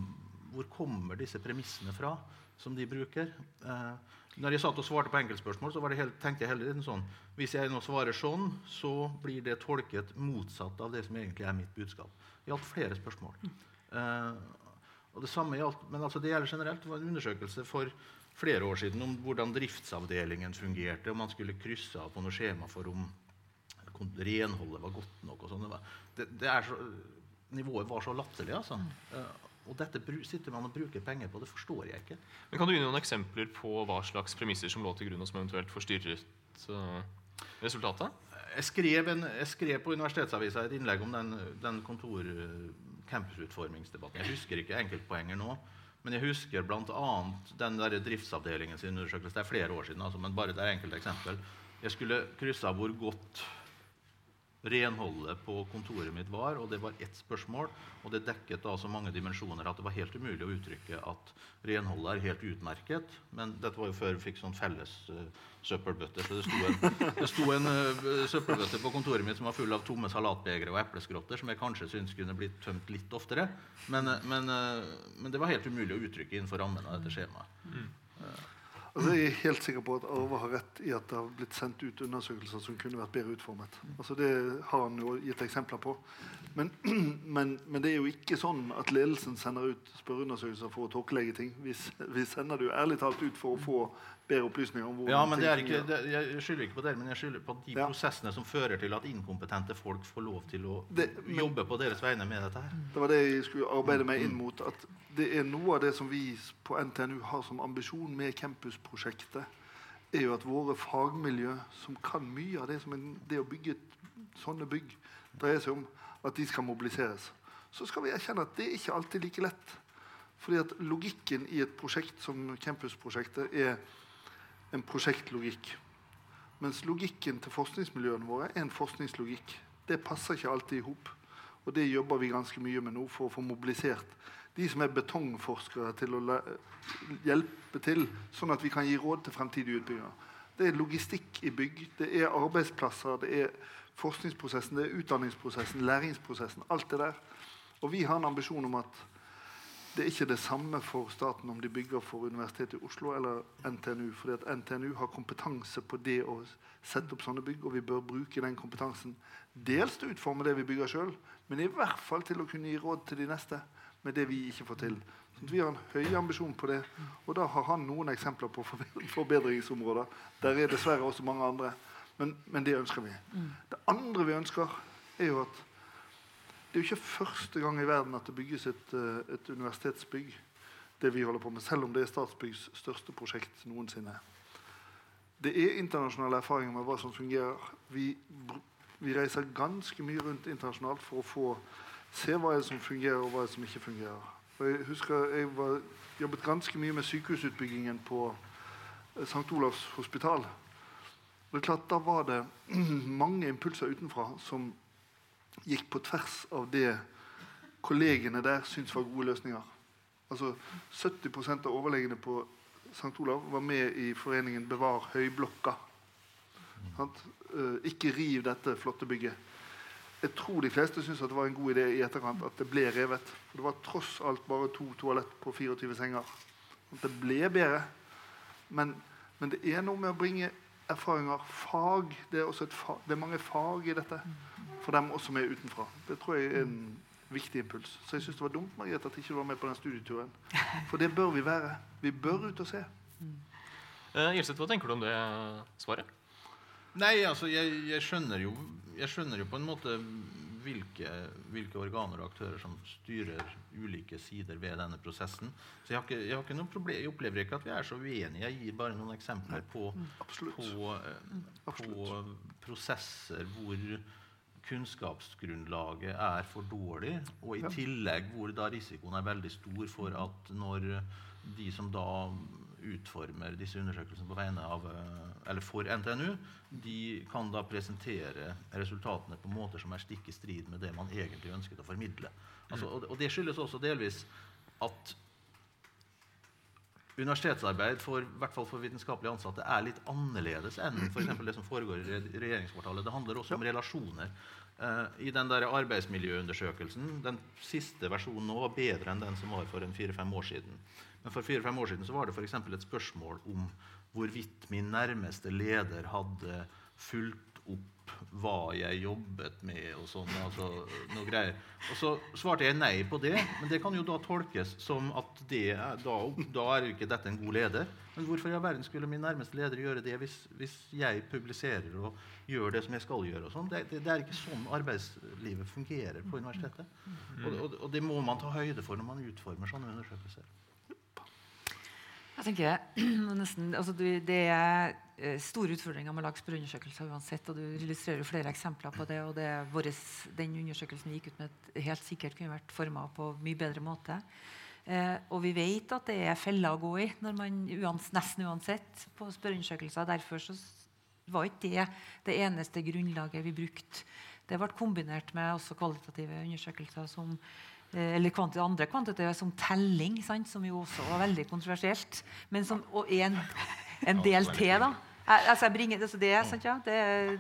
hvor kommer disse premissene fra som de bruker? Eh, når jeg satt og svarte på enkeltspørsmål, så helt, tenkte jeg heller sånn Hvis jeg nå svarer sånn, så blir det tolket motsatt av det som egentlig er mitt budskap. Det gjaldt flere spørsmål. Eh, og det samme gjaldt, men altså det gjelder generelt. Det var en undersøkelse for flere år siden om hvordan driftsavdelingen fungerte. Om man skulle krysse av på noe skjema for om renholdet var godt nok. og sånn. Det, det så, nivået var så latterlig. altså. Uh, og dette sitter man og bruker penger på. Det forstår jeg ikke. Men Kan du gi noen eksempler på hva slags premisser som lå til grunn, og som eventuelt forstyrret uh, resultatet? Jeg skrev, en, jeg skrev, på Universitetsavisa et innlegg om den, den kontor campusutformingsdebatten. Jeg husker ikke enkeltpoenger nå. Men jeg husker bl.a. den der driftsavdelingen sin undersøkelse. Det er flere år siden, altså, men bare det er enkelt eksempel. Jeg skulle krysse av hvor godt renholdet på kontoret mitt var, og det var ett spørsmål. Og det dekket da så mange dimensjoner at det var helt umulig å uttrykke at renholdet er helt utmerket. Men dette var jo før vi fikk sånn felles uh, søppelbøtte. Så det sto en, det sto en uh, søppelbøtte på kontoret mitt som var full av tomme salatbegre og epleskrotter, som jeg kanskje syntes kunne blitt tømt litt oftere. Men, uh, men, men, det var helt umulig å uttrykke innenfor rammen av dette skjemaet. Mm. Altså, jeg er helt sikker på at Arve har rett i at det har blitt sendt ut undersøkelser som kunne vært bedre utformet. Altså, det har han jo gitt eksempler på. Men, [CLEARS THROAT] men, men, det er jo ikke sånn at ledelsen sender ut spørreundersøkelser for å tåkelegge ting. Vi, vi, sender det jo ærlig talt ut for å få bedre opplysninger om hvordan ja, men det er ikke, det, Jeg skylder ikke på det, men jeg skylder på de ja. prosessene som fører til at inkompetente folk får lov til å det, men, jobbe på deres vegne med dette her. Det var det jeg skulle arbeide meg inn mot. at det er noe av det som vi på NTNU har som ambisjon med campusprosjektet, er jo at våre fagmiljø, som kan mye av det som en, det å bygge sånne bygg dreier seg om, at de skal mobiliseres. Så skal vi erkjenne at det er ikke alltid like lett. Fordi at logikken i et prosjekt som campusprosjektet er en prosjektlogikk. Mens logikken til forskningsmiljøene våre er en forskningslogikk. Det passer ikke alltid i hop. Og det jobber vi ganske mye med nå for å få mobilisert de som er betongforskere, til å hjelpe til, sånn at vi kan gi råd til fremtidige utbyggere. Det er logistikk i bygg, det er arbeidsplasser, det er forskningsprosessen, det er utdanningsprosessen, læringsprosessen. Alt det der. Og vi har en ambisjon om at det er ikke det samme for staten om de bygger for Universitetet i Oslo eller NTNU. fordi at NTNU har kompetanse på det å sette opp sånne bygg, og vi bør bruke den kompetansen dels til å utforme det vi bygger sjøl, men i hvert fall til å kunne gi råd til de neste med det vi ikke får til. Så vi har en høy ambisjon på det, og da har han noen eksempler på forbedringsområder. Der er dessverre også mange andre, men, men det ønsker vi. Det andre vi ønsker, er jo at det er jo ikke første gang i verden at det bygges et, eh, et universitetsbygg. Det vi holder på med, Selv om det er Statsbyggs største prosjekt noensinne. Det er internasjonale erfaringer med hva som fungerer. Vi, vi reiser ganske mye rundt internasjonalt for å få se hva som fungerer, og hva som ikke fungerer. Og jeg husker jeg var, jobbet ganske mye med sykehusutbyggingen på eh, St. Olavs hospital. Og det er klart, Da var det [CLEARS THROAT] mange impulser utenfra som gikk på tvers av det kollegene der syntes var gode løsninger. Altså 70% av overlegene på St. Olav var med i foreningen Bevar høyblokka. Eh, ikke riv dette flotte bygget. Jeg tror de fleste syntes det var en god idé i etterkant at det ble revet. For det var tross alt bare to toalett på 24 senger. At det ble bedre. Men, men det er noe med å bringe erfaringer. Fag. Det er, også et fa det er mange fag i dette. For dem også med utenfra. Det tror jeg er en viktig impuls. Så jeg syns det var dumt Margrethe, at ikke du var med på den studieturen. For det bør vi være. Vi bør ut og se. Eh, Gjelseth, hva tenker du om det svaret? Nei, altså, jeg, jeg, skjønner jo, jeg skjønner jo på en måte hvilke, hvilke organer og aktører som styrer ulike sider ved denne prosessen. Så jeg har ikke, jeg har ikke noen problem, jeg opplever ikke at vi er så uenige. Jeg gir bare noen eksempler på, på, eh, på prosesser hvor kunnskapsgrunnlaget er for dårlig, og i tillegg hvor da risikoen er veldig stor for at når de som da utformer disse undersøkelsene på vegne av eh, eller for NTNU, de kan da presentere resultatene på måter som er stikk i strid med det man egentlig ønsket å formidle. Altså, og, det skyldes også delvis at universitetsarbeid for, i hvert fall for vitenskapelig ansatte er litt annerledes enn for det som foregår i re- regjeringskvartalet. Det handler også om relasjoner. Eh, I den der arbeidsmiljøundersøkelsen, den siste versjonen nå var bedre enn den som var for en fire-fem år siden. Men for fire-fem år siden så var det eksempel et spørsmål om hvorvidt min nærmeste leder hadde fulgt opp hva jeg jobbet med og sånn. altså noe greier. Og så svarte jeg nei på det, men det kan jo da tolkes som at det da, da er jo ikke dette en god leder. Men hvorfor i all verden skulle min nærmeste leder gjøre det hvis, hvis jeg publiserer og gjør det som jeg skal gjøre? og sånn? Det, det, det er ikke sånn arbeidslivet fungerer på universitetet. Og, og, og det må man ta høyde for når man utformer sånne undersøkelser. Jeg tenker [CLEARS THROAT] nesten, altså du, Det er eh, store utfordringer med å lage spørreundersøkelser uansett. og Du illustrerer flere eksempler på det. og det våres, Den undersøkelsen vi gikk ut med, helt sikkert kunne vært forma på mye bedre måte. Eh, og vi vet at det er feller å gå i når man uans, nesten uansett på spørreundersøkelser. Derfor så var ikke det det eneste grunnlaget vi brukte. Det ble kombinert med også kvalitative undersøkelser som eller kvanti andre kvantitative som telling, sant? som jo også var veldig kontroversielt. Men som og er en, en del til, da. Altså jeg bringer, altså det, er sant, ja, det er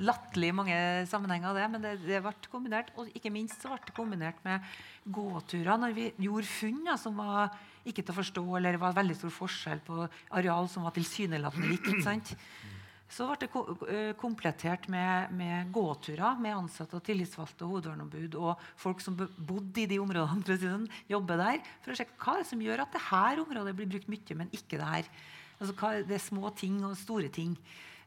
latterlig mange sammenhenger, det, men det, det ble kombinert. Og ikke minst så ble det kombinert med gåturer når vi gjorde funn ja, som var ikke til å forstå, eller det var veldig stor forskjell på areal som var tilsynelatende likt. sant? [CLEARS THROAT] Så ble det eh, komplettert med, med gåturer med ansatte og tillitsvalgte og hovedverneombud og folk som bodde i de områdene, siden sånn, jobber der, for å sjekke hva som gjør at dette området blir brukt mye, men ikke det her. Altså, det er små ting og store ting.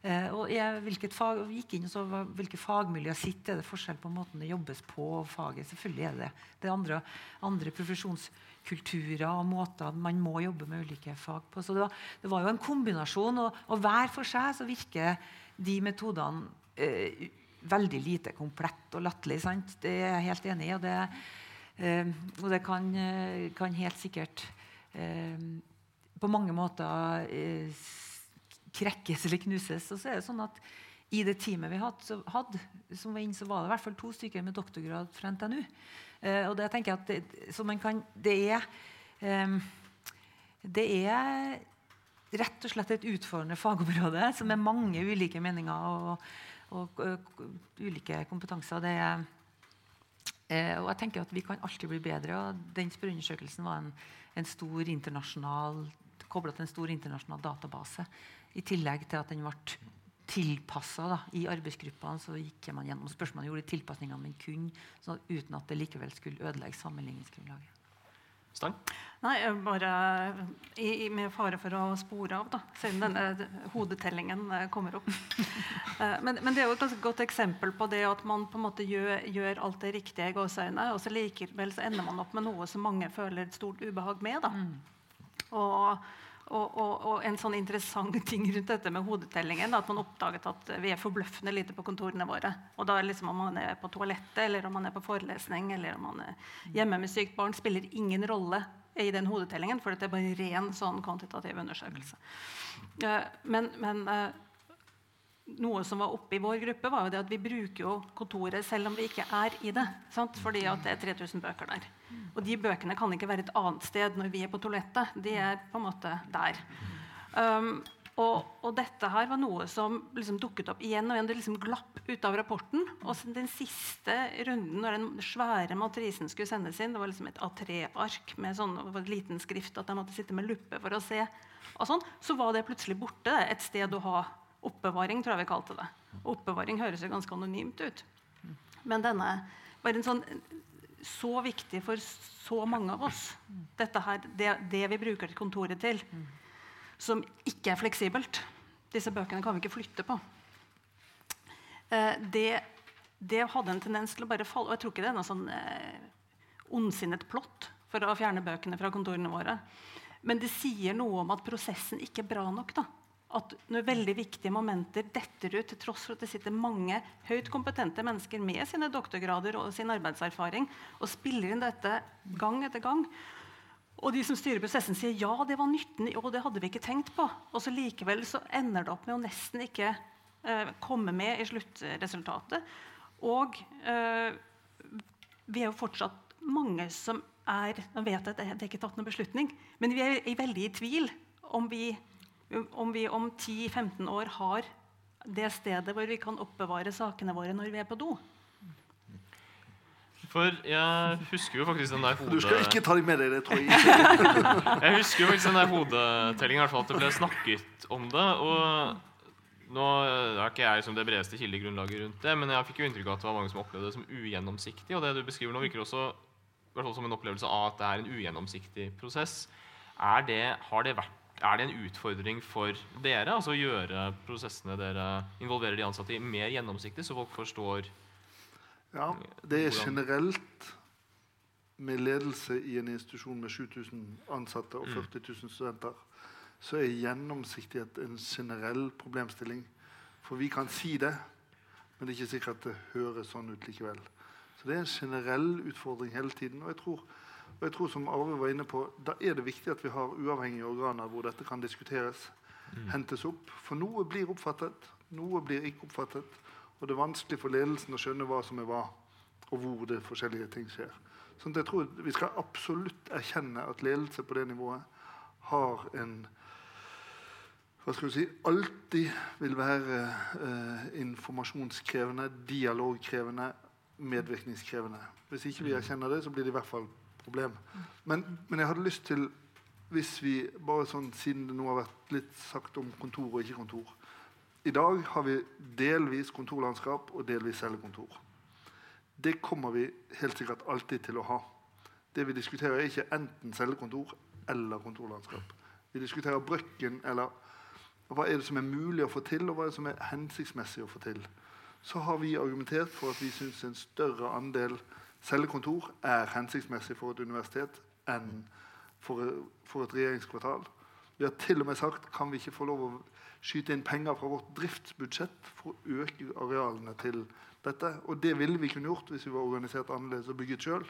Eh, og jeg, hvilket fag, gikk inn og så hvilke fagmiljøer sitter. Er det forskjell på måten det jobbes på og faget? Selvfølgelig er det det. Det er andre, andre profesjonskulturer og måter man må jobbe med ulike fag på. Så det var, det var jo en kombinasjon. Og, og hver for seg så virker de metodene eh, veldig lite komplett og latterlig. sant? Det er jeg helt enig i. Og det, eh, og det kan, eh, kan helt sikkert eh, på mange måter eh, krekkes eller knuses. Og så er det sånn at i det teamet vi hadde, som var inn, så var det i hvert fall to stykker med doktorgrad fra NTNU. Eh, og det tenker jeg at det, så man kan, det er eh, det er rett og slett et utfordrende fagområde som er mange ulike meninger og, og, og ulike kompetanser. Det er, eh, og jeg tenker at Vi kan alltid bli bedre. og Den spørreundersøkelsen var en, en stor internasjonal kobla til en stor internasjonal database. I tillegg til at den ble tilpassa i arbeidsgruppene. så gikk man gjennom spørsmålene gjorde de tilpasningene man kunne, sånn uten at det likevel skulle ødelegge sammenligningsgrunnlaget. Stang? Nei, bare i, i, Med fare for å spore av, da, siden denne hodetellingen eh, kommer opp. [LAUGHS] Eh, men, men, det er jo et godt eksempel på det at man på en måte gjør, gjør alt det riktige i gåseøynene, og så likevel så ender man opp med noe som mange føler et stort ubehag med. da. Mm. Og og, og, og, en sånn interessant [LAUGHS] ting rundt dette med hodetellingen at man oppdaget at vi er forbløffende lite på kontorene våre. Og da liksom Om man er på toalettet, eller om man er på forelesning eller om man er hjemme med sykt barn, spiller ingen rolle i den hodetellingen, for det er bare en ren sånn kvantitativ undersøkelse. Uh, men, men uh, noe som var oppe i vår gruppe, var jo det at vi bruker jo kontoret selv om vi ikke er i det. Sant? Fordi at det er 3000 bøker der. Og de bøkene kan ikke være et annet sted når vi er på toalettet. De er på en måte der. Um, og, og, dette her var noe som liksom dukket opp igjen og igjen. Det liksom glapp ut av rapporten. Og den siste runden, når den svære matrisen skulle sendes inn, det var liksom et A3-ark med sånn liten skrift at jeg måtte sitte med luppe for å se, sånn, så var det plutselig borte. Et sted å ha Oppbevaring, tror jeg vi kalte det. Oppbevaring høres jo ganske anonymt ut. Men denne var en sånn så viktig for så mange av oss, dette her, det, det vi bruker kontoret til, som ikke er fleksibelt. Disse bøkene kan vi ikke flytte på. Eh, det, det, hadde en tendens til å bare falle Og jeg tror ikke det er noe sånn eh, ondsinnet plott for å fjerne bøkene fra kontorene våre. Men det sier noe om at prosessen ikke er bra nok. da at når veldig viktige momenter detter ut, til tross for at det sitter mange høyt kompetente mennesker med sine doktorgrader og sin arbeidserfaring og spiller inn dette gang etter gang, og de som styrer prosessen, sier ja, det var nytten, og det hadde vi ikke tenkt på. Og så likevel så ender det opp med å nesten ikke eh, komme med i sluttresultatet. Og eh, vi er jo fortsatt mange som er Nå vet jeg at det er ikke tatt noen beslutning, men vi er veldig i tvil om vi om vi om 10-15 år har det stedet hvor vi kan oppbevare sakene våre når vi er på do. For jeg husker jo faktisk den der hode... Du skal ikke ta dem med deg det, tror jeg. [LAUGHS] jeg husker jo faktisk den der hodetellingen, at det ble snakket om det. og nå er ikke jeg som det bredeste kildegrunnlaget rundt det, men jeg fikk jo inntrykk av at det var mange som opplevde det som ugjennomsiktig. Og det du beskriver nå, virker også som en opplevelse av at det er en ugjennomsiktig prosess. Det, har det vært er det en utfordring for dere altså å gjøre prosessene dere involverer de ansatte i, mer gjennomsiktig, så folk forstår Ja, det er generelt med ledelse i en institusjon med 7000 ansatte og 40 mm. 000 studenter, så er gjennomsiktighet en generell problemstilling. For vi kan si det, men det er ikke sikkert at det høres sånn ut likevel. Så det er en generell utfordring hele tiden. Og jeg tror og jeg tror som Arve var inne på, Da er det viktig at vi har uavhengige organer hvor dette kan diskuteres, mm. hentes opp. For noe blir oppfattet, noe blir ikke oppfattet. Og det er vanskelig for ledelsen å skjønne hva som er hva, og hvor det forskjellige ting skjer. Sånn jeg tror Vi skal absolutt erkjenne at ledelse på det nivået har en hva skal vi si, alltid vil være eh, informasjonskrevende, dialogkrevende, medvirkningskrevende. Hvis ikke vi mm. erkjenner det, så blir det i hvert fall problem. Men, men, jeg hadde lyst til, hvis vi, bare sånn siden det nå har vært litt sagt om kontor og ikke kontor I dag har vi delvis kontorlandskap og delvis cellekontor. Det kommer vi helt sikkert alltid til å ha. Det vi diskuterer, er ikke enten cellekontor eller kontorlandskap. Vi diskuterer brøkken eller hva er det som er mulig å få til, og hva er det som er hensiktsmessig å få til. Så har vi argumentert for at vi syns en større andel Cellekontor er hensiktsmessig for et universitet enn for, for et regjeringskvartal. Vi har til og med sagt kan vi ikke få lov å skyte inn penger fra vårt driftsbudsjett for å øke arealene til dette. Og det ville vi kunne gjort hvis vi var organisert annerledes og bygget sjøl.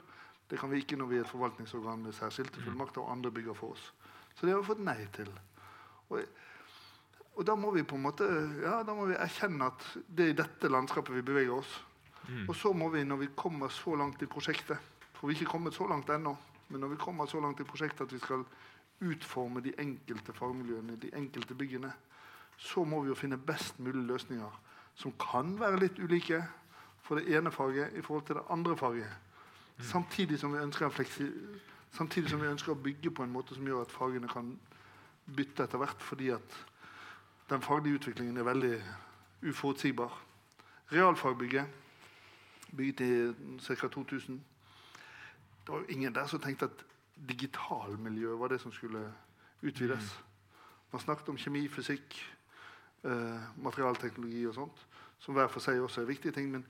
Det kan vi ikke når vi er et forvaltningsorgan med særskilte fullmakter og andre bygger for oss. Så det har vi fått nei til. Og, og da må vi på en måte, ja, da må vi erkjenne at det er i dette landskapet vi beveger oss. Mm. Og så må vi, når vi kommer så langt i prosjektet For vi er ikke kommet så langt ennå. Men når vi kommer så langt i prosjektet at vi skal utforme de enkelte fagmiljøene, de enkelte byggene, så må vi jo finne best mulig løsninger som kan være litt ulike for det ene faget i forhold til det andre faget. Samtidig som vi ønsker, fleksi, samtidig som vi ønsker å bygge på en måte som gjør at fagene kan bytte etter hvert, fordi at den faglige utviklingen er veldig uforutsigbar. Realfagbygget, bygget i ca. 2000 Det var jo ingen der som tenkte at digitalmiljøet var det som skulle utvides. Man snakket om kjemi, fysikk, eh, materialteknologi og sånt, som hver for seg også er viktige ting. Men,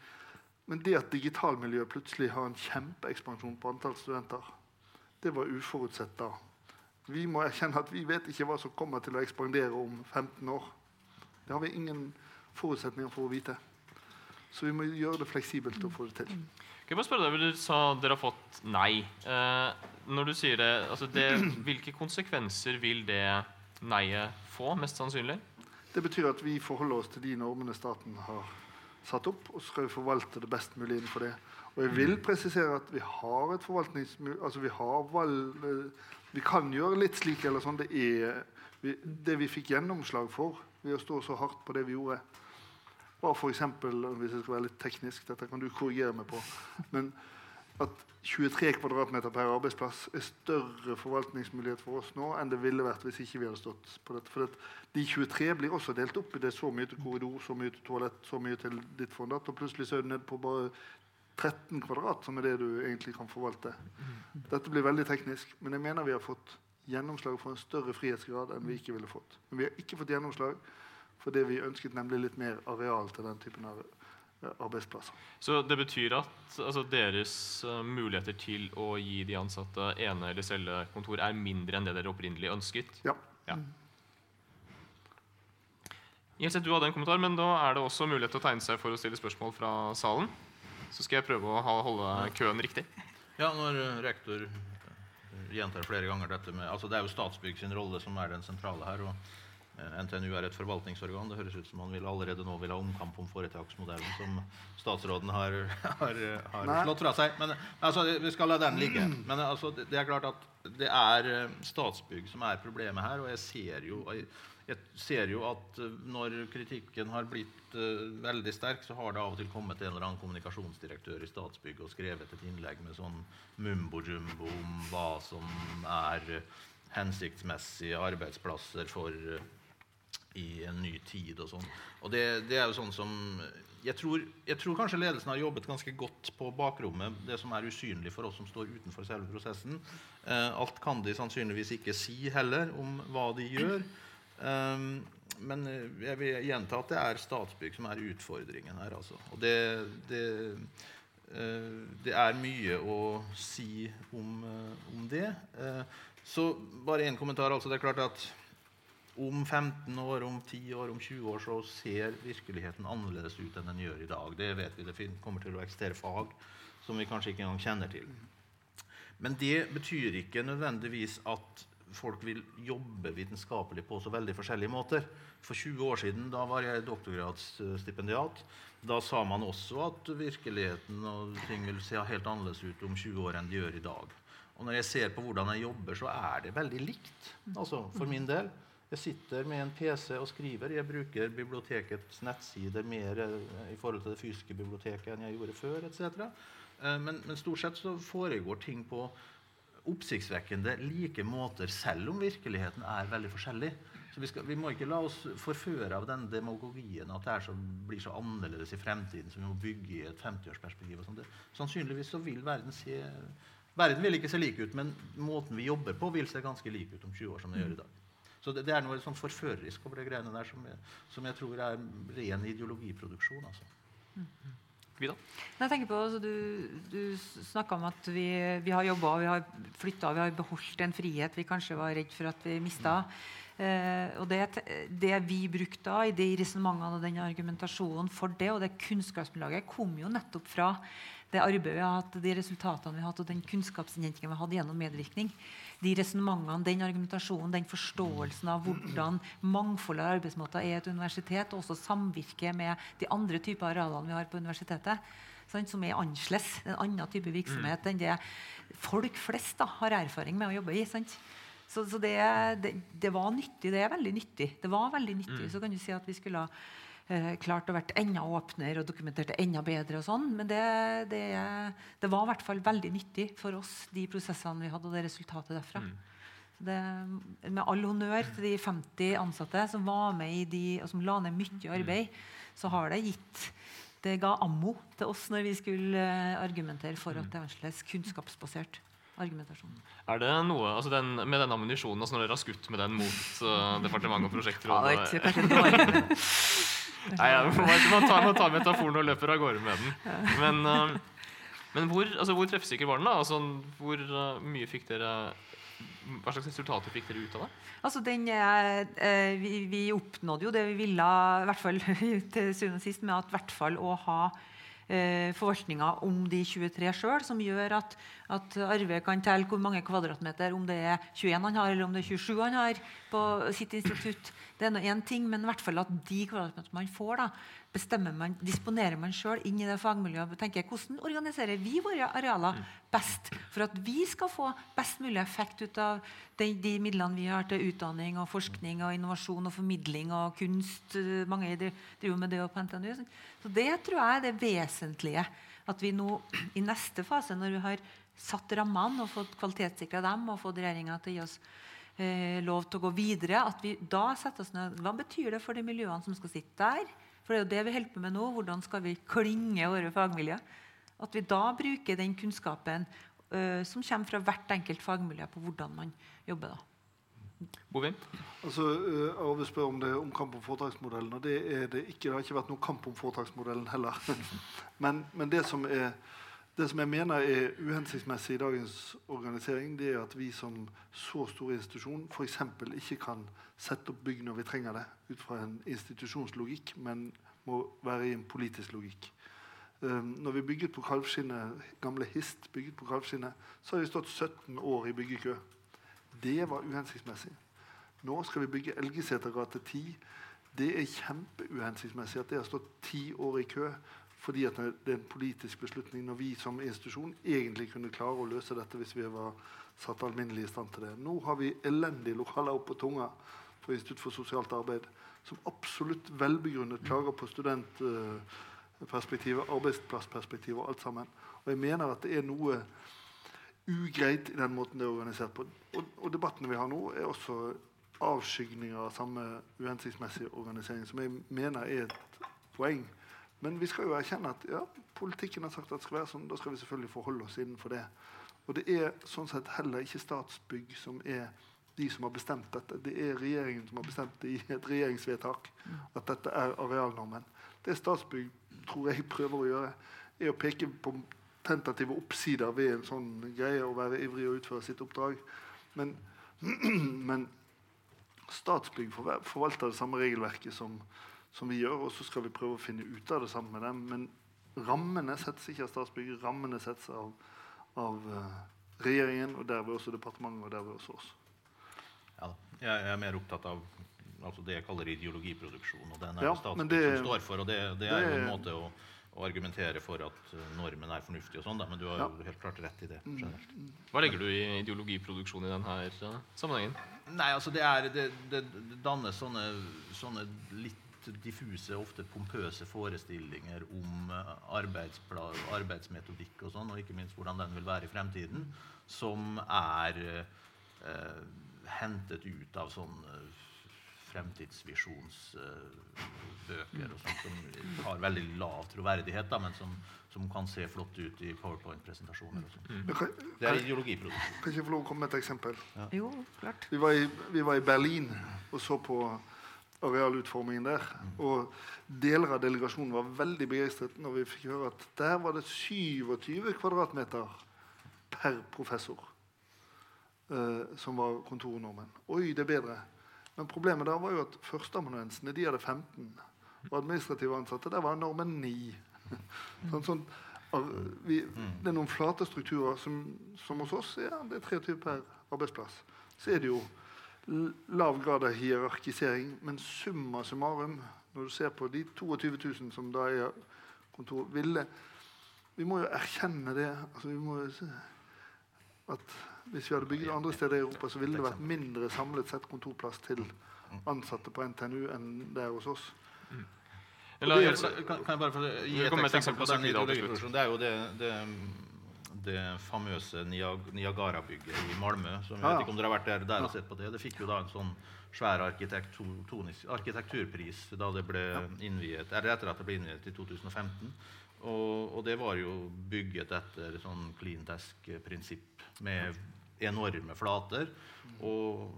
men det at digitalmiljøet plutselig har en kjempeekspansjon på antall studenter, det var uforutsett da. Vi må erkjenne at vi vet ikke hva som kommer til å ekspandere om 15 år. Det har vi ingen forutsetninger for å vite. Så vi må gjøre det fleksibelt og få det til. Kan jeg bare spørre deg, Du sa dere har fått nei. Eh, når du sier det, altså det, Hvilke konsekvenser vil det nei-et få, mest sannsynlig? Det betyr at vi forholder oss til de normene staten har satt opp, og så skal vi forvalte det best mulig innenfor det. Og jeg vil presisere at vi har et forvaltningsmul... Altså vi har valg... eh, Vi kan gjøre litt slik eller sånn. Det er vi, det vi fikk gjennomslag for ved å stå så hardt på det vi gjorde, var f.eks. Hvis jeg skal være litt teknisk, dette kan du korrigere meg på, men at 23 kvadratmeter per arbeidsplass er større forvaltningsmulighet for oss nå enn det ville vært hvis ikke vi hadde stått på dette. For de 23 blir også delt opp i det så mye til korridor, så mye til toalett, så mye til ditt fond, og plutselig så er du nede på bare 13 kvadrat, som er det du egentlig kan forvalte. Dette blir veldig teknisk, men jeg mener vi har fått gjennomslag for en større frihetsgrad enn vi ikke ville fått. Men vi har ikke fått gjennomslag for det vi ønsket, nemlig litt mer areal til den typen av eh, arbeidsplasser. Så det betyr at altså, deres eh, muligheter til å gi de ansatte ene- eller cellekontor er mindre enn det dere opprinnelig ønsket? Ja. Ja. Gjelseth, du hadde en kommentar, men da er det også mulighet til å tegne seg for å stille spørsmål fra salen. Så skal jeg prøve å holde køen riktig. Ja, når eh, rektor gjentar flere ganger dette med altså Det er jo Statsbygg sin rolle som er den sentrale her. og NTNU er et forvaltningsorgan. Det høres ut som man vil allerede nå vil ha omkamp om foretaksmodellen som statsråden har, [LAUGHS] har, har slått fra seg. Men altså, vi skal la den ligge. Men altså, det, er klart at det er eh, Statsbygg som er problemet her. Og jeg ser jo, jeg, ser jo at eh, når kritikken har blitt uh, veldig sterk, så har det av og til kommet en eller annen kommunikasjonsdirektør i Statsbygg og skrevet et innlegg med sånn mumbo-jumbo om hva som er eh, hensiktsmessige arbeidsplasser for eh, i en ny tid og sånn. Og det, det er jo sånn som jeg tror, jeg tror kanskje ledelsen har jobbet ganske godt på bakrommet, det som er usynlig for oss som står utenfor selve prosessen. Eh, alt kan de sannsynligvis ikke si heller om hva de gjør. Um, men eh, jeg vil gjenta at det er Statsbygg som er utfordringen her. Altså. Og det, det, eh, det er mye å si om, eh, om det. Eh, så bare én kommentar. Altså, det er klart at om 15 år, om 10 år, om 20 år så ser virkeligheten annerledes ut enn den gjør i dag. Det vet vi. Det kommer til å eksistere fag som vi kanskje ikke engang kjenner til. Men det betyr ikke nødvendigvis at folk vil jobbe vitenskapelig på så veldig forskjellige måter. For 20 år siden da var jeg doktorgradsstipendiat. Da sa man også at virkeligheten og ting vil se helt annerledes ut om 20 år enn de gjør i dag. Og når jeg ser på hvordan jeg jobber, så er det veldig likt. Altså for min del. Jeg sitter med en PC og skriver. Jeg bruker bibliotekets nettsider mer eh, i forhold til det fysiske biblioteket enn jeg gjorde før. etc. Eh, Men, men stort sett så foregår ting på oppsiktsvekkende like måter, selv om virkeligheten er veldig forskjellig. Så vi, skal, vi må ikke la oss forføre av den demagogien at det så, blir så annerledes i fremtiden som vi må bygge i et 50-årsperspektiv. og sånt. Sannsynligvis så vil verden se Verden vil ikke se lik ut, men måten vi jobber på, vil se ganske lik ut om 20 år som det gjør i dag. Så det, det er noe sånn forførerisk over det greiene der som jeg, som jeg tror er ren ideologiproduksjon. altså. Vida? Jeg tenker på, altså, du du snakka om at vi, vi har jobba, vi har flytta, vi har beholdt en frihet vi kanskje var redd for at vi mista. Eh, og det, det vi brukte da i de resonnementene og den argumentasjonen for det, og det kunnskapsgrunnlaget, kom jo nettopp fra det arbeidet vi har hatt, de resultatene vi har hatt, og den kunnskapsinnhentingen vi har hatt gjennom medvirkning. De resonnementene, den argumentasjonen, den forståelsen av hvordan mangfoldet av arbeidsmåter er et universitet, og også samvirke med de andre typer arealene vi har på universitetet, sant, som er annerledes. En annen type virksomhet enn det folk flest da, har erfaring med å jobbe i. Sant? Så, så det, det, det, var nyttig. Det er veldig nyttig. Det var veldig nyttig. Så kan du si at vi skulle ha eh, klart å vært enda åpnere og dokumentert det enda bedre. og sånn, Men det, det, det, var i hvert fall veldig nyttig for oss, de prosessene vi hadde, og det resultatet derfra. Mm. Det, med all honnør til de 50 ansatte som var med i de, og som la ned mye arbeid, så har det gitt det ga ammo til oss når vi skulle eh, argumentere for at det er annerledes kunnskapsbasert argumentasjon. Er det noe, altså den, Med den ammunisjonen, altså når dere har skutt med den mot uh, departement og prosjektrådet ja, [LAUGHS] Nei, ja, man, tar, man tar metaforen og løper av gårde med den. Men, men hvor, altså, hvor, treffsikker var den? da? Altså, hvor uh, mye fikk dere hva slags resultater fikk dere ut av det? Altså, den, eh, vi, vi, oppnådde jo det vi ville, i hvert fall [LAUGHS] til syvende og sist, med at hvert fall å ha eh, forvaltninga om de 23 sjøl, som gjør at, at Arve kan telle hvor mange kvadratmeter, om det er 21 han har, eller om det er 27 han har på sitt institutt. Det er én ting, men i hvert fall at de kvadratmeterne man får, da, bestemmer man, disponerer man sjøl inn i det fagmiljøet. tenker Hvordan organiserer vi våre arealer best for at vi skal få best mulig effekt ut av de, de midlene vi har til utdanning og forskning og innovasjon og formidling og kunst? Mange driver med det på NTNU. Så Det tror jeg er det vesentlige. At vi nå i neste fase, når vi har satt rammene og fått kvalitetssikra dem og fått regjeringa til å gi oss eh, lov til å gå videre, at vi da setter oss ned Hva betyr det for de miljøene som skal sitte der? For det er jo det vi holder på med nå. Hvordan skal vi klinge våre fagmiljø? At vi da bruker den kunnskapen eh, som kommer fra hvert enkelt fagmiljø, på hvordan man jobber. da. Bovin? Altså, jeg vil spør om det er omkamp om foretaksmodellen. og det er det ikke. Det har ikke vært noen kamp om foretaksmodellen heller. [LAUGHS] men, men det, som er, det, som jeg mener er uhensiktsmessig i dagens organisering, det er at vi som så stor institusjon f.eks. ikke kan sette opp bygg når vi trenger det, ut fra en institusjonslogikk, men må være i en politisk logikk. Um, når vi bygget på Kalvskinnet, gamle Hist bygget på Kalvskinnet, så har vi stått 17 år i byggekø. Det var uhensiktsmessig. Nå skal vi bygge Elgeseter gate 10. Det er kjempeuhensiktsmessig at det har stått ti år i kø fordi det er en politisk beslutning når vi som institusjon egentlig kunne klare å løse dette hvis vi var satt alminnelig i stand til det. Nå har vi elendige lokaler opp på tunga for Institutt for sosialt arbeid, som absolutt velbegrunnet klager på studentperspektivet, arbeidsplassperspektivet og alt sammen. Og jeg mener at det er noe ugreit i den måten det er organisert på. Og, og debattene vi har nå, er også avskygninger av samme uhensiktsmessige organisering, som jeg mener er et poeng. Men vi skal jo erkjenne at ja, politikken har sagt at det skal være sånn. Da skal vi selvfølgelig forholde oss innenfor det. Og det er sånn sett heller ikke Statsbygg som er de som har bestemt dette. Det er regjeringen som har bestemt det i et regjeringsvedtak at dette er arealnormen. Det Statsbygg tror jeg prøver å gjøre, er å peke på tentative oppsider ved en sånn greie å være ivrig og utføre sitt oppdrag. Men, [CLEARS THROAT] men Statsbygg forvalter det samme regelverket som, som, vi gjør, og så skal vi prøve å finne ut av det sammen med dem. Men rammene settes ikke av Statsbygg, rammene settes av, av uh, regjeringen, og derved også departementet, og derved også oss. Ja, jeg er mer opptatt av altså det jeg kaller ideologiproduksjon. og Den er ja, det det, som står for, og det, det er jo en måte å, å, argumentere for at uh, normen er fornuftig. og sånn, Men du har jo helt klart rett i det. Mm, generelt. Mm. Hva legger du i ideologiproduksjon i denne uh, sammenhengen? Nei, altså Det, er, det, det dannes sånne, sånne, litt diffuse, ofte pompøse forestillinger om uh, arbeidsmetodikk og sånn, og ikke minst hvordan den vil være i fremtiden, som er eh, hentet ut av sånne fremtidsvisjonsbøker og sånt, som har veldig lav troverdighet, da, men som, som, kan se flott ut i powerpoint-presentasjoner. Mm. Det er ideologiproduksjon. Kan ikke jeg få lov å komme med et eksempel? Ja. Jo, klart. Vi var, i, vi var, i, Berlin og så på arealutformingen der. Og deler av delegasjonen var veldig begeistret når vi fikk høre at der var det 27 kvadratmeter per professor. Uh, som var kontornormen. Oi, det er bedre. Men problemet da var jo at førsteamanuensene de hadde 15. Og administrative ansatte der var normen 9. [LAUGHS] sånn, sånn, vi, det er noen flate strukturer som, som, hos oss ja, det er 23 per arbeidsplass. Så er det jo lav grad av hierarkisering, men summa summarum, når du ser på de 22 000 som da er kontor, ville Vi må jo erkjenne det. Altså, vi må jo se at Hvis vi hadde bygd andre steder i Europa, så ville det vært mindre samlet sett kontorplass til ansatte på NTNU enn det er hos oss. Det altså, Kan, kan jeg bare få gi et et eksempel på den ideologiproduksjonen? Det er jo det, det, det famøse Niagara-bygget i Malmö. Som jeg vet ikke om dere har vært der, der og sett på det. Det fikk jo da en sånn svær arkitekturpris da det ble innviet, eller etter at det ble innviet i 2015. Og, og det var jo bygget etter sånn clean desk-prinsipp med enorme flater. Og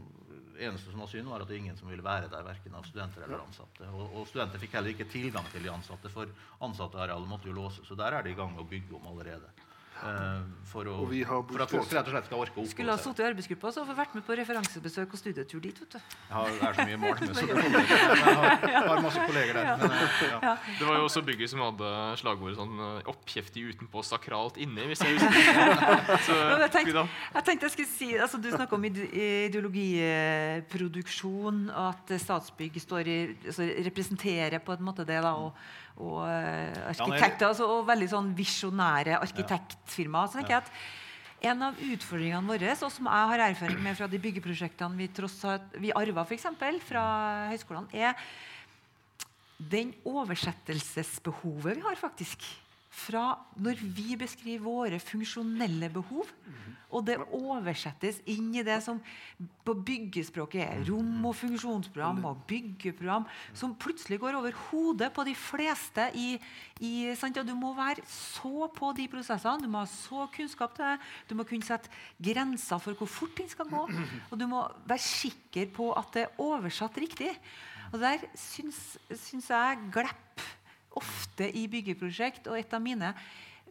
eneste som var synd, var at det var ingen som ville være der, verken av studenter eller ansatte. Og, og studenter fikk heller ikke tilgang til de ansatte, for ansattearealet måtte jo låse. Så der er de i gang med å bygge om allerede. Eh, for, å, Og vi har for at folk rett og slett skal orke å Skulle ha sittet i arbeidsgruppa og vært med på referansebesøk og studietur dit. vet du. Jeg har, det er så mye mål med så [LAUGHS] det kommer ikke. Jeg har, har masse kolleger der. Men, eh, ja. det var jo også bygget som hadde slagordet sånn eh, 'oppkjeftig utenpå, sakralt inni'. hvis jeg husker [LAUGHS] Så, jeg, tenkte, jeg tenkte jeg skulle si, altså Du snakker om ideologiproduksjon, og at Statsbygg står i, altså representerer på en måte det. da, og, og eh, arkitekter, altså, og veldig sånn visjonære arkitektfirmaer. Så tenker jeg at en av utfordringene våre, og som jeg har erfaring med fra de byggeprosjektene vi, tross vi arva eksempel, fra høyskolene, er den oversettelsesbehovet vi har faktisk fra når vi beskriver våre funksjonelle behov, og det oversettes inn i det som på byggespråket er rom- og funksjonsprogram og byggeprogram, som plutselig går over hodet på de fleste i, i Du må være så på de prosessene, du må ha så kunnskap til det, du må kunne sette grenser for hvor fort ting skal gå, og du må være sikker på at det er oversatt riktig. Og der syns, syns jeg glepp ofte i byggeprosjekt. Og et av mine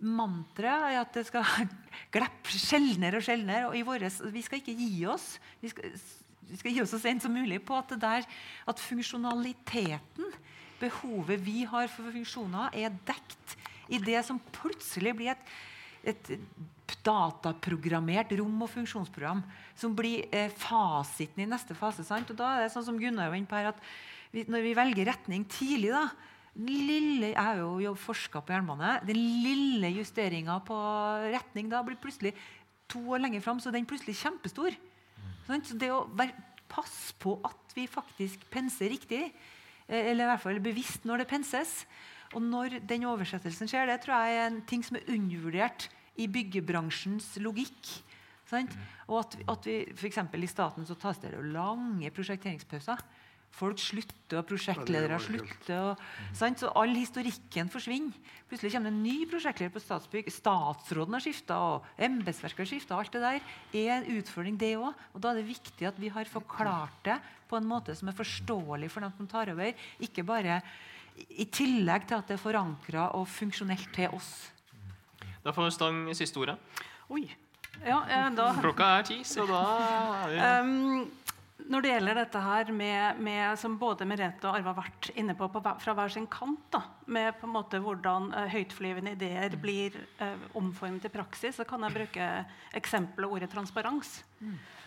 mantra er at det skal [LAUGHS] glippe sjeldnere og sjeldnere. Og i våres, vi skal ikke gi oss. Vi skal, vi skal gi oss så sent som mulig på at, der, at funksjonaliteten, behovet vi har for funksjoner, er dekt i det som plutselig blir et, et dataprogrammert rom- og funksjonsprogram som blir eh, fasiten i neste fase. Sant? Og da er det sånn som Gunnar var inne på her, at vi, når vi velger retning tidlig da, lille, Jeg har jo forska på jernbane. Den lille justeringa på retning da blir plutselig to år lenger fram, så den plutselig kjempestor. Sant? Så det å være, passe på at vi faktisk penser riktig, eh, eller i hvert fall bevisst når det penses, og når den oversettelsen skjer, det tror jeg er en ting som er undervurdert i byggebransjens logikk. Sant? Og at, at vi, eksempel I staten så tas det lange prosjekteringspauser. Folk slutter, og prosjektledere slutter. Og, sant? Så all historikken forsvinner. Plutselig kommer det en ny prosjektleder på Statsbygg. Statsråden har skifta, og embetsverket har skifta. Alt det der er en utfordring, det òg. Og da er det viktig at vi har forklart det på en måte som er forståelig for dem som tar over. Ikke bare i tillegg til at det er forankra og funksjonelt til oss. Da får Stang siste ordet. Oi. Ja, eh, da Klokka er ti, så da er vi Um, når det gjelder dette her med, med som både Merete og Arve har vært inne på, på fra hver sin kant, da, med på en måte hvordan uh, høytflyvende ideer blir uh, omformet i praksis, så kan jeg bruke eksempelet ordet transparens.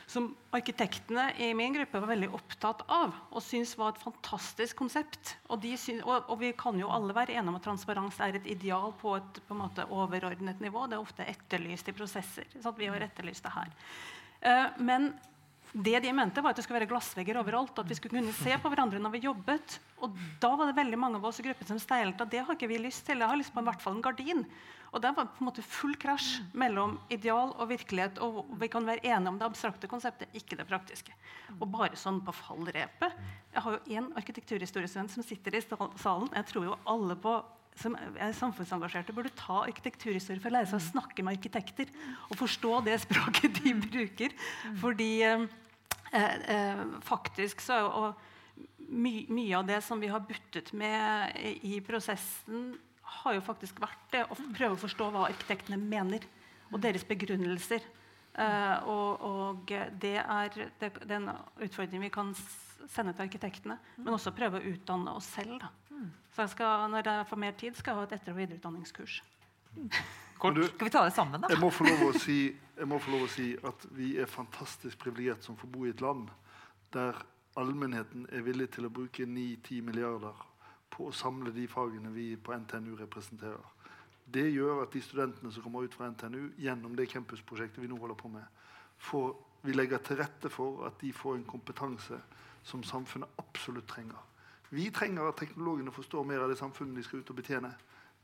Som arkitektene i min gruppe var veldig opptatt av og syntes var et fantastisk konsept. Og, de syn, og, og vi kan jo alle være enige om at transparens er et ideal på et på en måte, overordnet nivå. Det er ofte etterlyst i prosesser. Så Vi har etterlyst det her. Uh, men det de mente var at det skulle være glassvegger overalt. At vi skulle kunne se på hverandre når vi jobbet. Og da var det veldig mange av oss i gruppen som steilte at det har ikke vi lyst til. Jeg har lyst på i hvert fall en gardin. Og det var på en måte full krasj mellom ideal og virkelighet. Og vi kan være enige om det abstrakte konseptet, ikke det praktiske. Og bare sånn på fallrepet Jeg har jo én arkitekturhistoriestudent som sitter i salen. Jeg tror jo alle på som er samfunnsengasjerte, burde ta arkitekturhistorie for å lære seg å snakke med arkitekter og forstå det språket de bruker. Fordi eh, eh, faktisk så og my, mye av det som vi har buttet med i, prosessen, har jo faktisk vært det å prøve å forstå hva arkitektene mener, og deres begrunnelser. Uh, og, og det er det, utfordringen vi kan sende til arkitektene, men også prøve å utdanne oss selv. Da. Så jeg skal, når jeg får mer tid, skal jeg ha et etter- og videreutdanningskurs. kort. Du, Skal vi ta det sammen, da? jeg må få lov å si, jeg må få lov å si at vi er fantastisk privilegert som får bo i et land der allmennheten er villig til å bruke 9-10 milliarder på å samle de fagene vi på NTNU representerer. Det gjør at de studentene som kommer ut fra NTNU gjennom det campusprosjektet vi nå holder på med, får, vi legger til rette for at de får en kompetanse som samfunnet absolutt trenger. Vi trenger at teknologene forstår mer av det samfunnet de skal ut og betjene.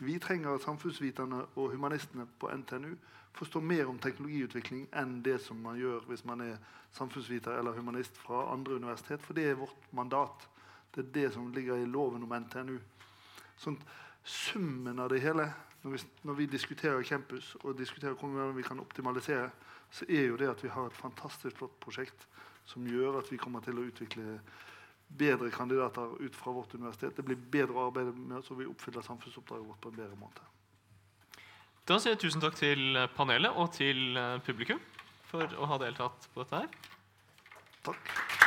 Vi trenger at samfunnsviterne og humanistene på NTNU forstår mer om teknologiutvikling enn det som man gjør hvis man er samfunnsviter eller humanist fra andre universitet, for det er vårt mandat. Det er det som ligger i loven om NTNU. Sånn, summen av det hele, når vi, når vi diskuterer campus og diskuterer hvordan vi kan optimalisere, så er jo det at vi har et fantastisk flott prosjekt som gjør at vi kommer til å utvikle bedre kandidater ut fra vårt universitet. Det blir bedre å arbeide med, så vi oppfyller samfunnsoppdraget vårt på en bedre måte. Da sier jeg tusen takk til panelet og til eh, publikum for å ha deltatt på dette her. Takk.